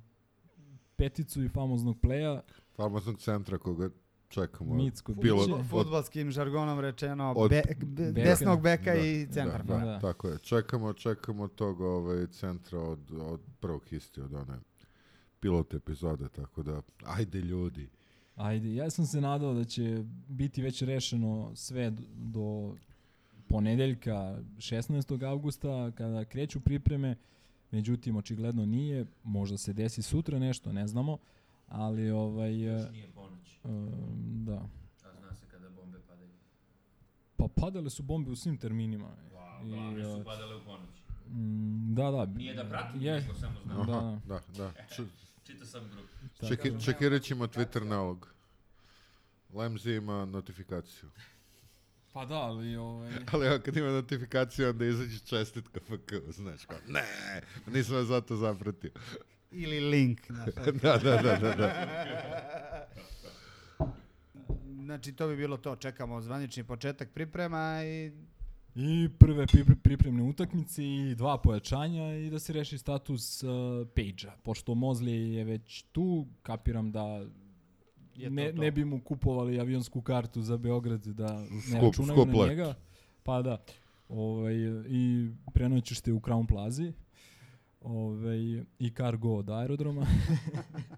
peticu i famoznog pleja, Famoznog centra koga čekamo. Micko Bilo- od- Futbalskim žargonom rečeno, od- be, be, Beka. desnog beka Da, i centar. Da, da, Da. tako je. Čekamo, čekamo tog ovaj, centra od, od prvog isti, od one pilot epizode, tako da, ajde ljudi. Ajde, ja sam se nadao da će biti već rešeno sve do ponedeljka 16. augusta kada kreću pripreme, međutim očigledno nije, možda se desi sutra nešto, ne znamo, ali ovaj Još e, nije ponoć, um, da. a zna se kada bombe padaju. Pa padale su bombe u svim terminima. Wow, I, glavne e, su padale u ponoć. Mm, da, da. Nije da pratim, Je, samo znam. Da, Aha, da. da, da. Č- Čitao sam čeki, da. čekirat ćemo Twitter nalog. Lemzi ima notifikaciju. Pa da, ali ovaj... Ali evo, kad ima notifikaciju, onda izađe čestitka FK, znaš kao, ne, nisam vas zato zapratio. Ili link. znaš. da, da, da, da, da. Znači, to bi bilo to. Čekamo zvanični početak priprema i I prve pripre- pripremne utakmice i dva pojačanja i da se reši status uh, Page-a. Pošto Mosley je već tu, kapiram da Je to ne, to. ne bi mu kupovali avionsku kartu za Beograd da ne Skup- računaju skup na let. njega. Pa da. Ovaj, I prenoćeš te u Crown Plazi ovaj, i cargo od aerodroma.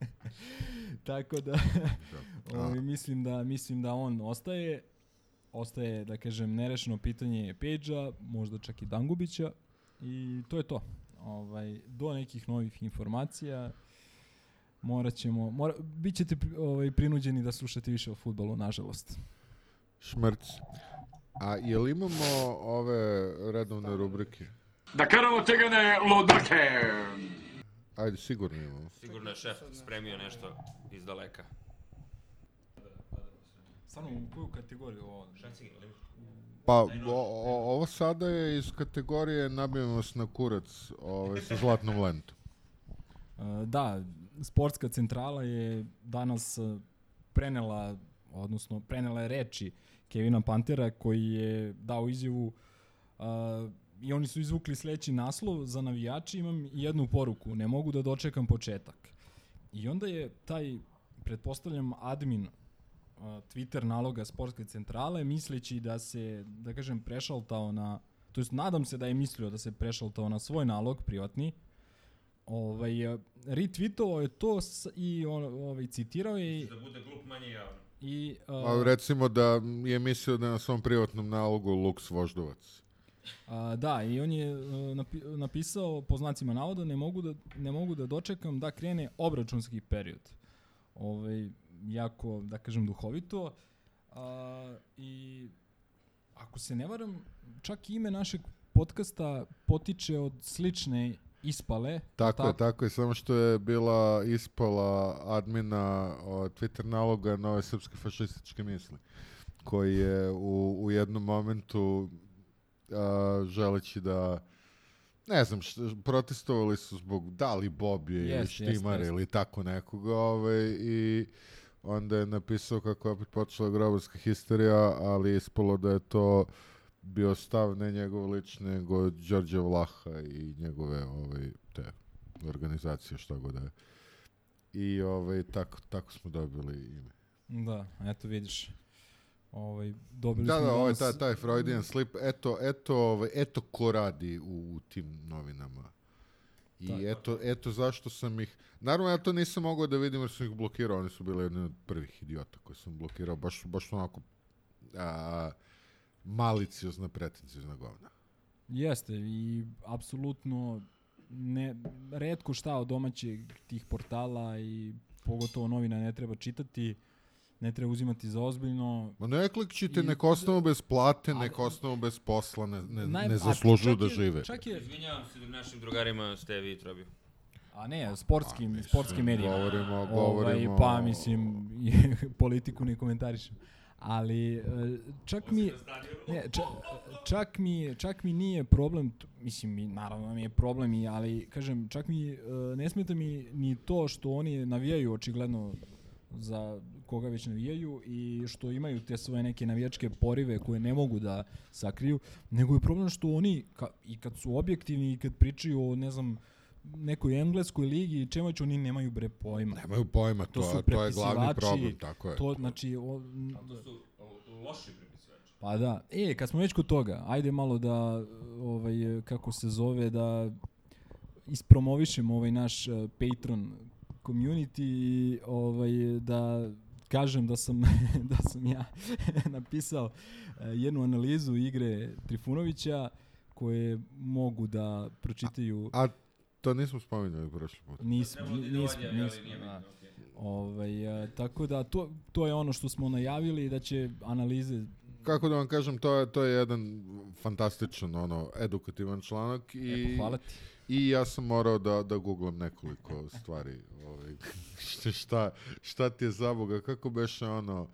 Tako da ovaj, mislim da mislim da on ostaje ostaje da kažem nerešeno pitanje Pejđa, možda čak i Dangubića i to je to. ovaj, do nekih novih informacija morat ćemo, mora, bit ćete ovaj, prinuđeni da slušate više o futbolu, nažalost. Šmrc. A jel imamo ove redovne rubrike? Da karamo tegane lodake! Ajde, sigurno imamo. Sigurno je šef spremio nešto iz daleka. Stvarno, u koju kategoriju ovo? Pa, o, o, ovo sada je iz kategorije nabijemo se na kurac ovaj, sa zlatnom lentom. Uh, da, sportska centrala je danas uh, prenela, odnosno prenela je reči Kevina Pantera koji je dao izjavu uh, i oni su izvukli sledeći naslov za navijači, imam jednu poruku, ne mogu da dočekam početak. I onda je taj, pretpostavljam, admin Twitter naloga sportske centrale, misleći da se, da kažem, prešaltao na, to jest nadam se da je mislio da se prešaltao na svoj nalog privatni, ovaj, retweetovao je to s, i on, ovaj, citirao je i, Da bude glup manje javno. i A uh, recimo da je mislio da je na svom privatnom nalogu Lux Voždovac. a, da, i on je uh, napi, napisao po znacima navoda ne mogu da, ne mogu da dočekam da krene obračunski period. Ovaj, jako, da kažem, duhovito. A, I ako se ne varam, čak i ime našeg podcasta potiče od slične ispale. Tako je, tako je, samo što je bila ispala admina Twitter naloga nove srpske fašističke misli, koji je u, u jednom momentu a, želeći da ne znam, šta, protestovali su zbog da li Bobije ili Jest, jest, Štimara jest. ili tako nekoga ovaj, i onda je napisao kako je opet počela grobarska histerija, ali ispalo da je to bio stav ne njegov lični, nego Đorđe Vlaha i njegove ovaj, te organizacije, šta god da je. I ovaj, tako, tako smo dobili ime. Da, eto vidiš. Ovaj, dobili Da, smo da, ovaj, taj, taj Freudian slip, eto, eto, ovaj, eto ko radi u, u tim novinama. I Da. eto, eto zašto sam ih... Naravno, ja to nisam mogao da vidim jer sam ih blokirao, oni su bili jedni od prvih idiota koje sam blokirao, baš, baš onako a, maliciozna, pretencijozna govna. Jeste i apsolutno ne, redko šta od domaćeg tih portala i pogotovo novina ne treba čitati, ne treba uzimati za ozbiljno. Ma ne klikćite, I- nek ostanu bez plate, Ali- nek ostanu bez posla, ne, ne, Naj- ne a zaslužuju čak da žive. Čak je, Izvinjavam se našim drugarima Stevi i Trobi. a ne, sportskim, mislim, sportskim medijima. Govorimo, Ovaj, govorimo... pa mislim, politiku ne komentarišem. Ali e, čak mi ne, čak, čak mi čak mi nije problem, mislim mi naravno mi je problem i ali kažem čak mi e, ne smeta mi ni to što oni navijaju očigledno za koga već navijaju i što imaju te svoje neke navijačke porive koje ne mogu da sakriju, nego je problem što oni ka, i kad su objektivni i kad pričaju o ne znam nekoj engleskoj ligi i čemu oni nemaju bre pojma. Nemaju pojma, to, To su to, je glavni problem, tako je. To znači o, To su loši prepisivači. Pa da. E, kad smo već kod toga, ajde malo da, ovaj, kako se zove, da ispromovišemo ovaj naš uh, Patreon community i ovaj, da kažem da sam, da sam ja napisao uh, jednu analizu igre Trifunovića koje mogu da pročitaju A to nismo spominjali prošli put. nismo, ni- nismo, nismo, da. Ovaj, a, tako da to, to je ono što smo najavili da će analize Kako da vam kažem, to je, to je jedan fantastičan, ono, edukativan članak i, Eto, hvala ti. I ja sam morao da, da googlam nekoliko stvari. Ovaj, šta, šta, ti je za Boga, kako beše ono,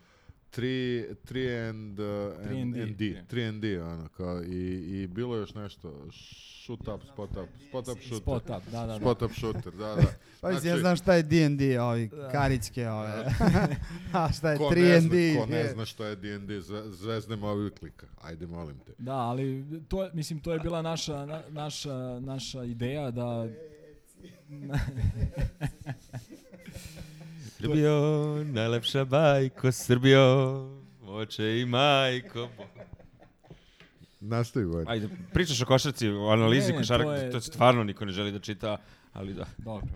3 3 and, uh, and, 3 and D, 3 and D, ono, kao, i, i bilo je još nešto, shoot up, spot up, spot up shooter. Spot up, da, da, da. Spot up shooter, da, da. Pa mislim, ja Znači- znam šta je D&D, ovi karićke ove. A šta je Ko ne, zna, 3D? ko ne zna što je D&D, zve- zvezde mobil klika. Ajde, molim te. Da, ali to je, mislim to je bila naša na, naša naša ideja da Srbijo, najlepša bajko, Srbijo, oče i majko. Nastavi, Vojn. Ajde, pričaš o košarci, o analizi Ne, ne, košarka, to je- to stvarno niko ne želi da čita, ali da. dobro.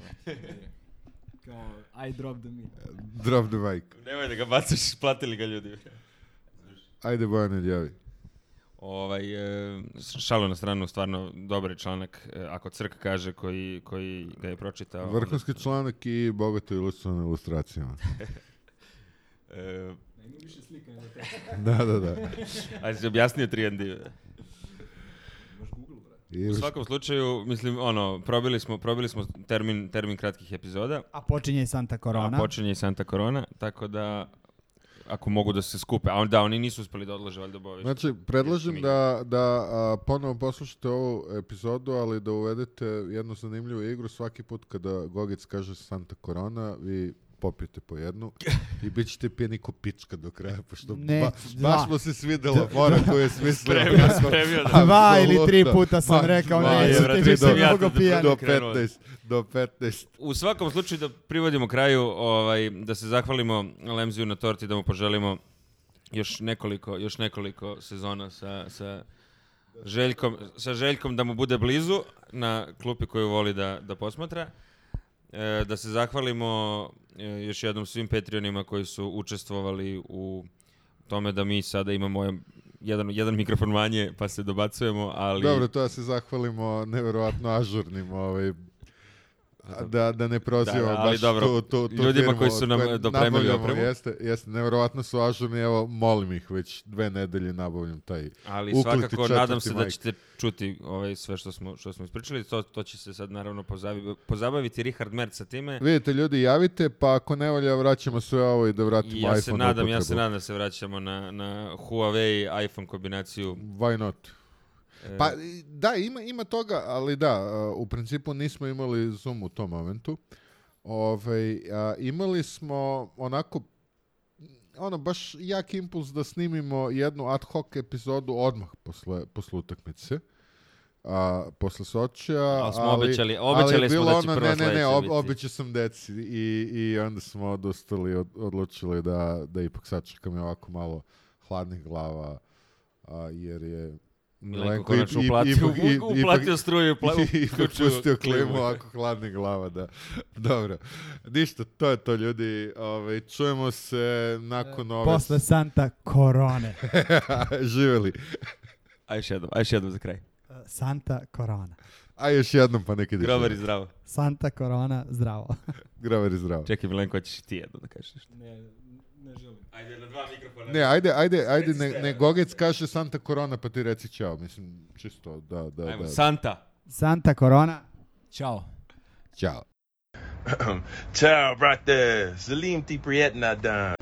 Kao I drop the meat. Drop the mic. Nemoj da ga bacaš, platili ga ljudi. Ajde, Bojan, odjavi. Ovaj, e, šalu na stranu, stvarno dobar je članak, e, ako Crk kaže, koji, koji ga je pročitao. onda- Vrhunski članak i bogato ilustrovan ilustracijama. E, Ima više slika nego da, da, da. ajde, si objasnio 3D. Imaš Google, brate. I U svakom slučaju, mislim, ono, probili smo, probili smo termin, termin kratkih epizoda, A počinje i Santa Corona. a počinje i Santa Corona, tako da ako mogu da se skupe, a on, da, oni nisu uspeli da odlože, valjda bovište. Znači, predlažem da, da a, ponovo poslušate ovu epizodu, ali da uvedete jednu zanimljivu igru svaki put kada Gogic kaže Santa Corona, vi popijete po jednu i bit ćete pijeni ko pička do kraja, pošto Ne, ba, baš mu se svidela fora koju je smislio. Spremio, spremio da- Dva ili tri puta sam Ma, rekao, brate, više sam ja mnogo to pijani. do krenuo. 15, do 15. U svakom slučaju da privodimo kraju, ovaj, da se zahvalimo Lemziju na torti, da mu poželimo još nekoliko, još nekoliko sezona sa, sa Željkom, sa Željkom da mu bude blizu na klupi koju voli da, da posmatra. E, da se zahvalimo e, još jednom svim Patreonima koji su učestvovali u tome da mi sada imamo jedan, jedan, mikrofon manje pa se dobacujemo, ali... Dobro, to da se zahvalimo neverovatno ažurnim ovaj, da, da ne prozivamo Da, da, baš dobro, tu, tu, tu ljudima firmu koji su nam dopremili opremu. Jeste, jeste, neverovatno su ažurni, evo, molim ih, već dve nedelje nabavljam taj. Ali svakako nadam se da majk. ćete čuti ovaj sve što smo što smo ispričali. To to će se sad naravno pozavi, pozabaviti Richard Merc sa time. Vidite, ljudi, javite, pa ako ne valja, vraćamo sve ovo i da vratimo ja se iPhone na nadam, ja se nadam da se vraćamo na, na Huawei iPhone kombinaciju. Why not? E, Pa da, ima, ima toga, ali da, uh, u principu nismo imali Zoom u tom momentu. Ovaj, a, imali smo onako ono, baš jak impuls da snimimo jednu ad hoc epizodu odmah posle, posle utakmice. A, posle Sočija, Ali smo ali, obećali- ali je obećali smo bilo da će ono, prva ne, ne, ne, ob, obećao sam deci i, i onda smo odustali, od, odlučili da, da ipak sačekam je ovako malo hladnih glava, a, jer je Milenko konačno uplatio, ipak- uplatio struju, uključio pustio klimu. ovako hladnih glava, da. Dobro. Ništa, to je to ljudi. Ove, čujemo se nakon ove... Posle Santa Corone. Živeli. A još jednom, a još jednom za kraj. Santa Corona. A još jednom pa neki Grover i zdravo. Santa Corona, zdravo. Grover i zdravo. Čekaj Milenko, hoćeš i ti jedno da kažeš nešto. Ne, ne želim. Ajde na dva mikrofona. Ne, ajde, ajde, ajde, ne, ne Gogec kaže Santa Corona pa ti reci čao. Mislim, čisto da, da, Ajmo, da. Santa. Santa Corona. Ćao. Ćao. Ciao, brother. Salim ti prijetna dan.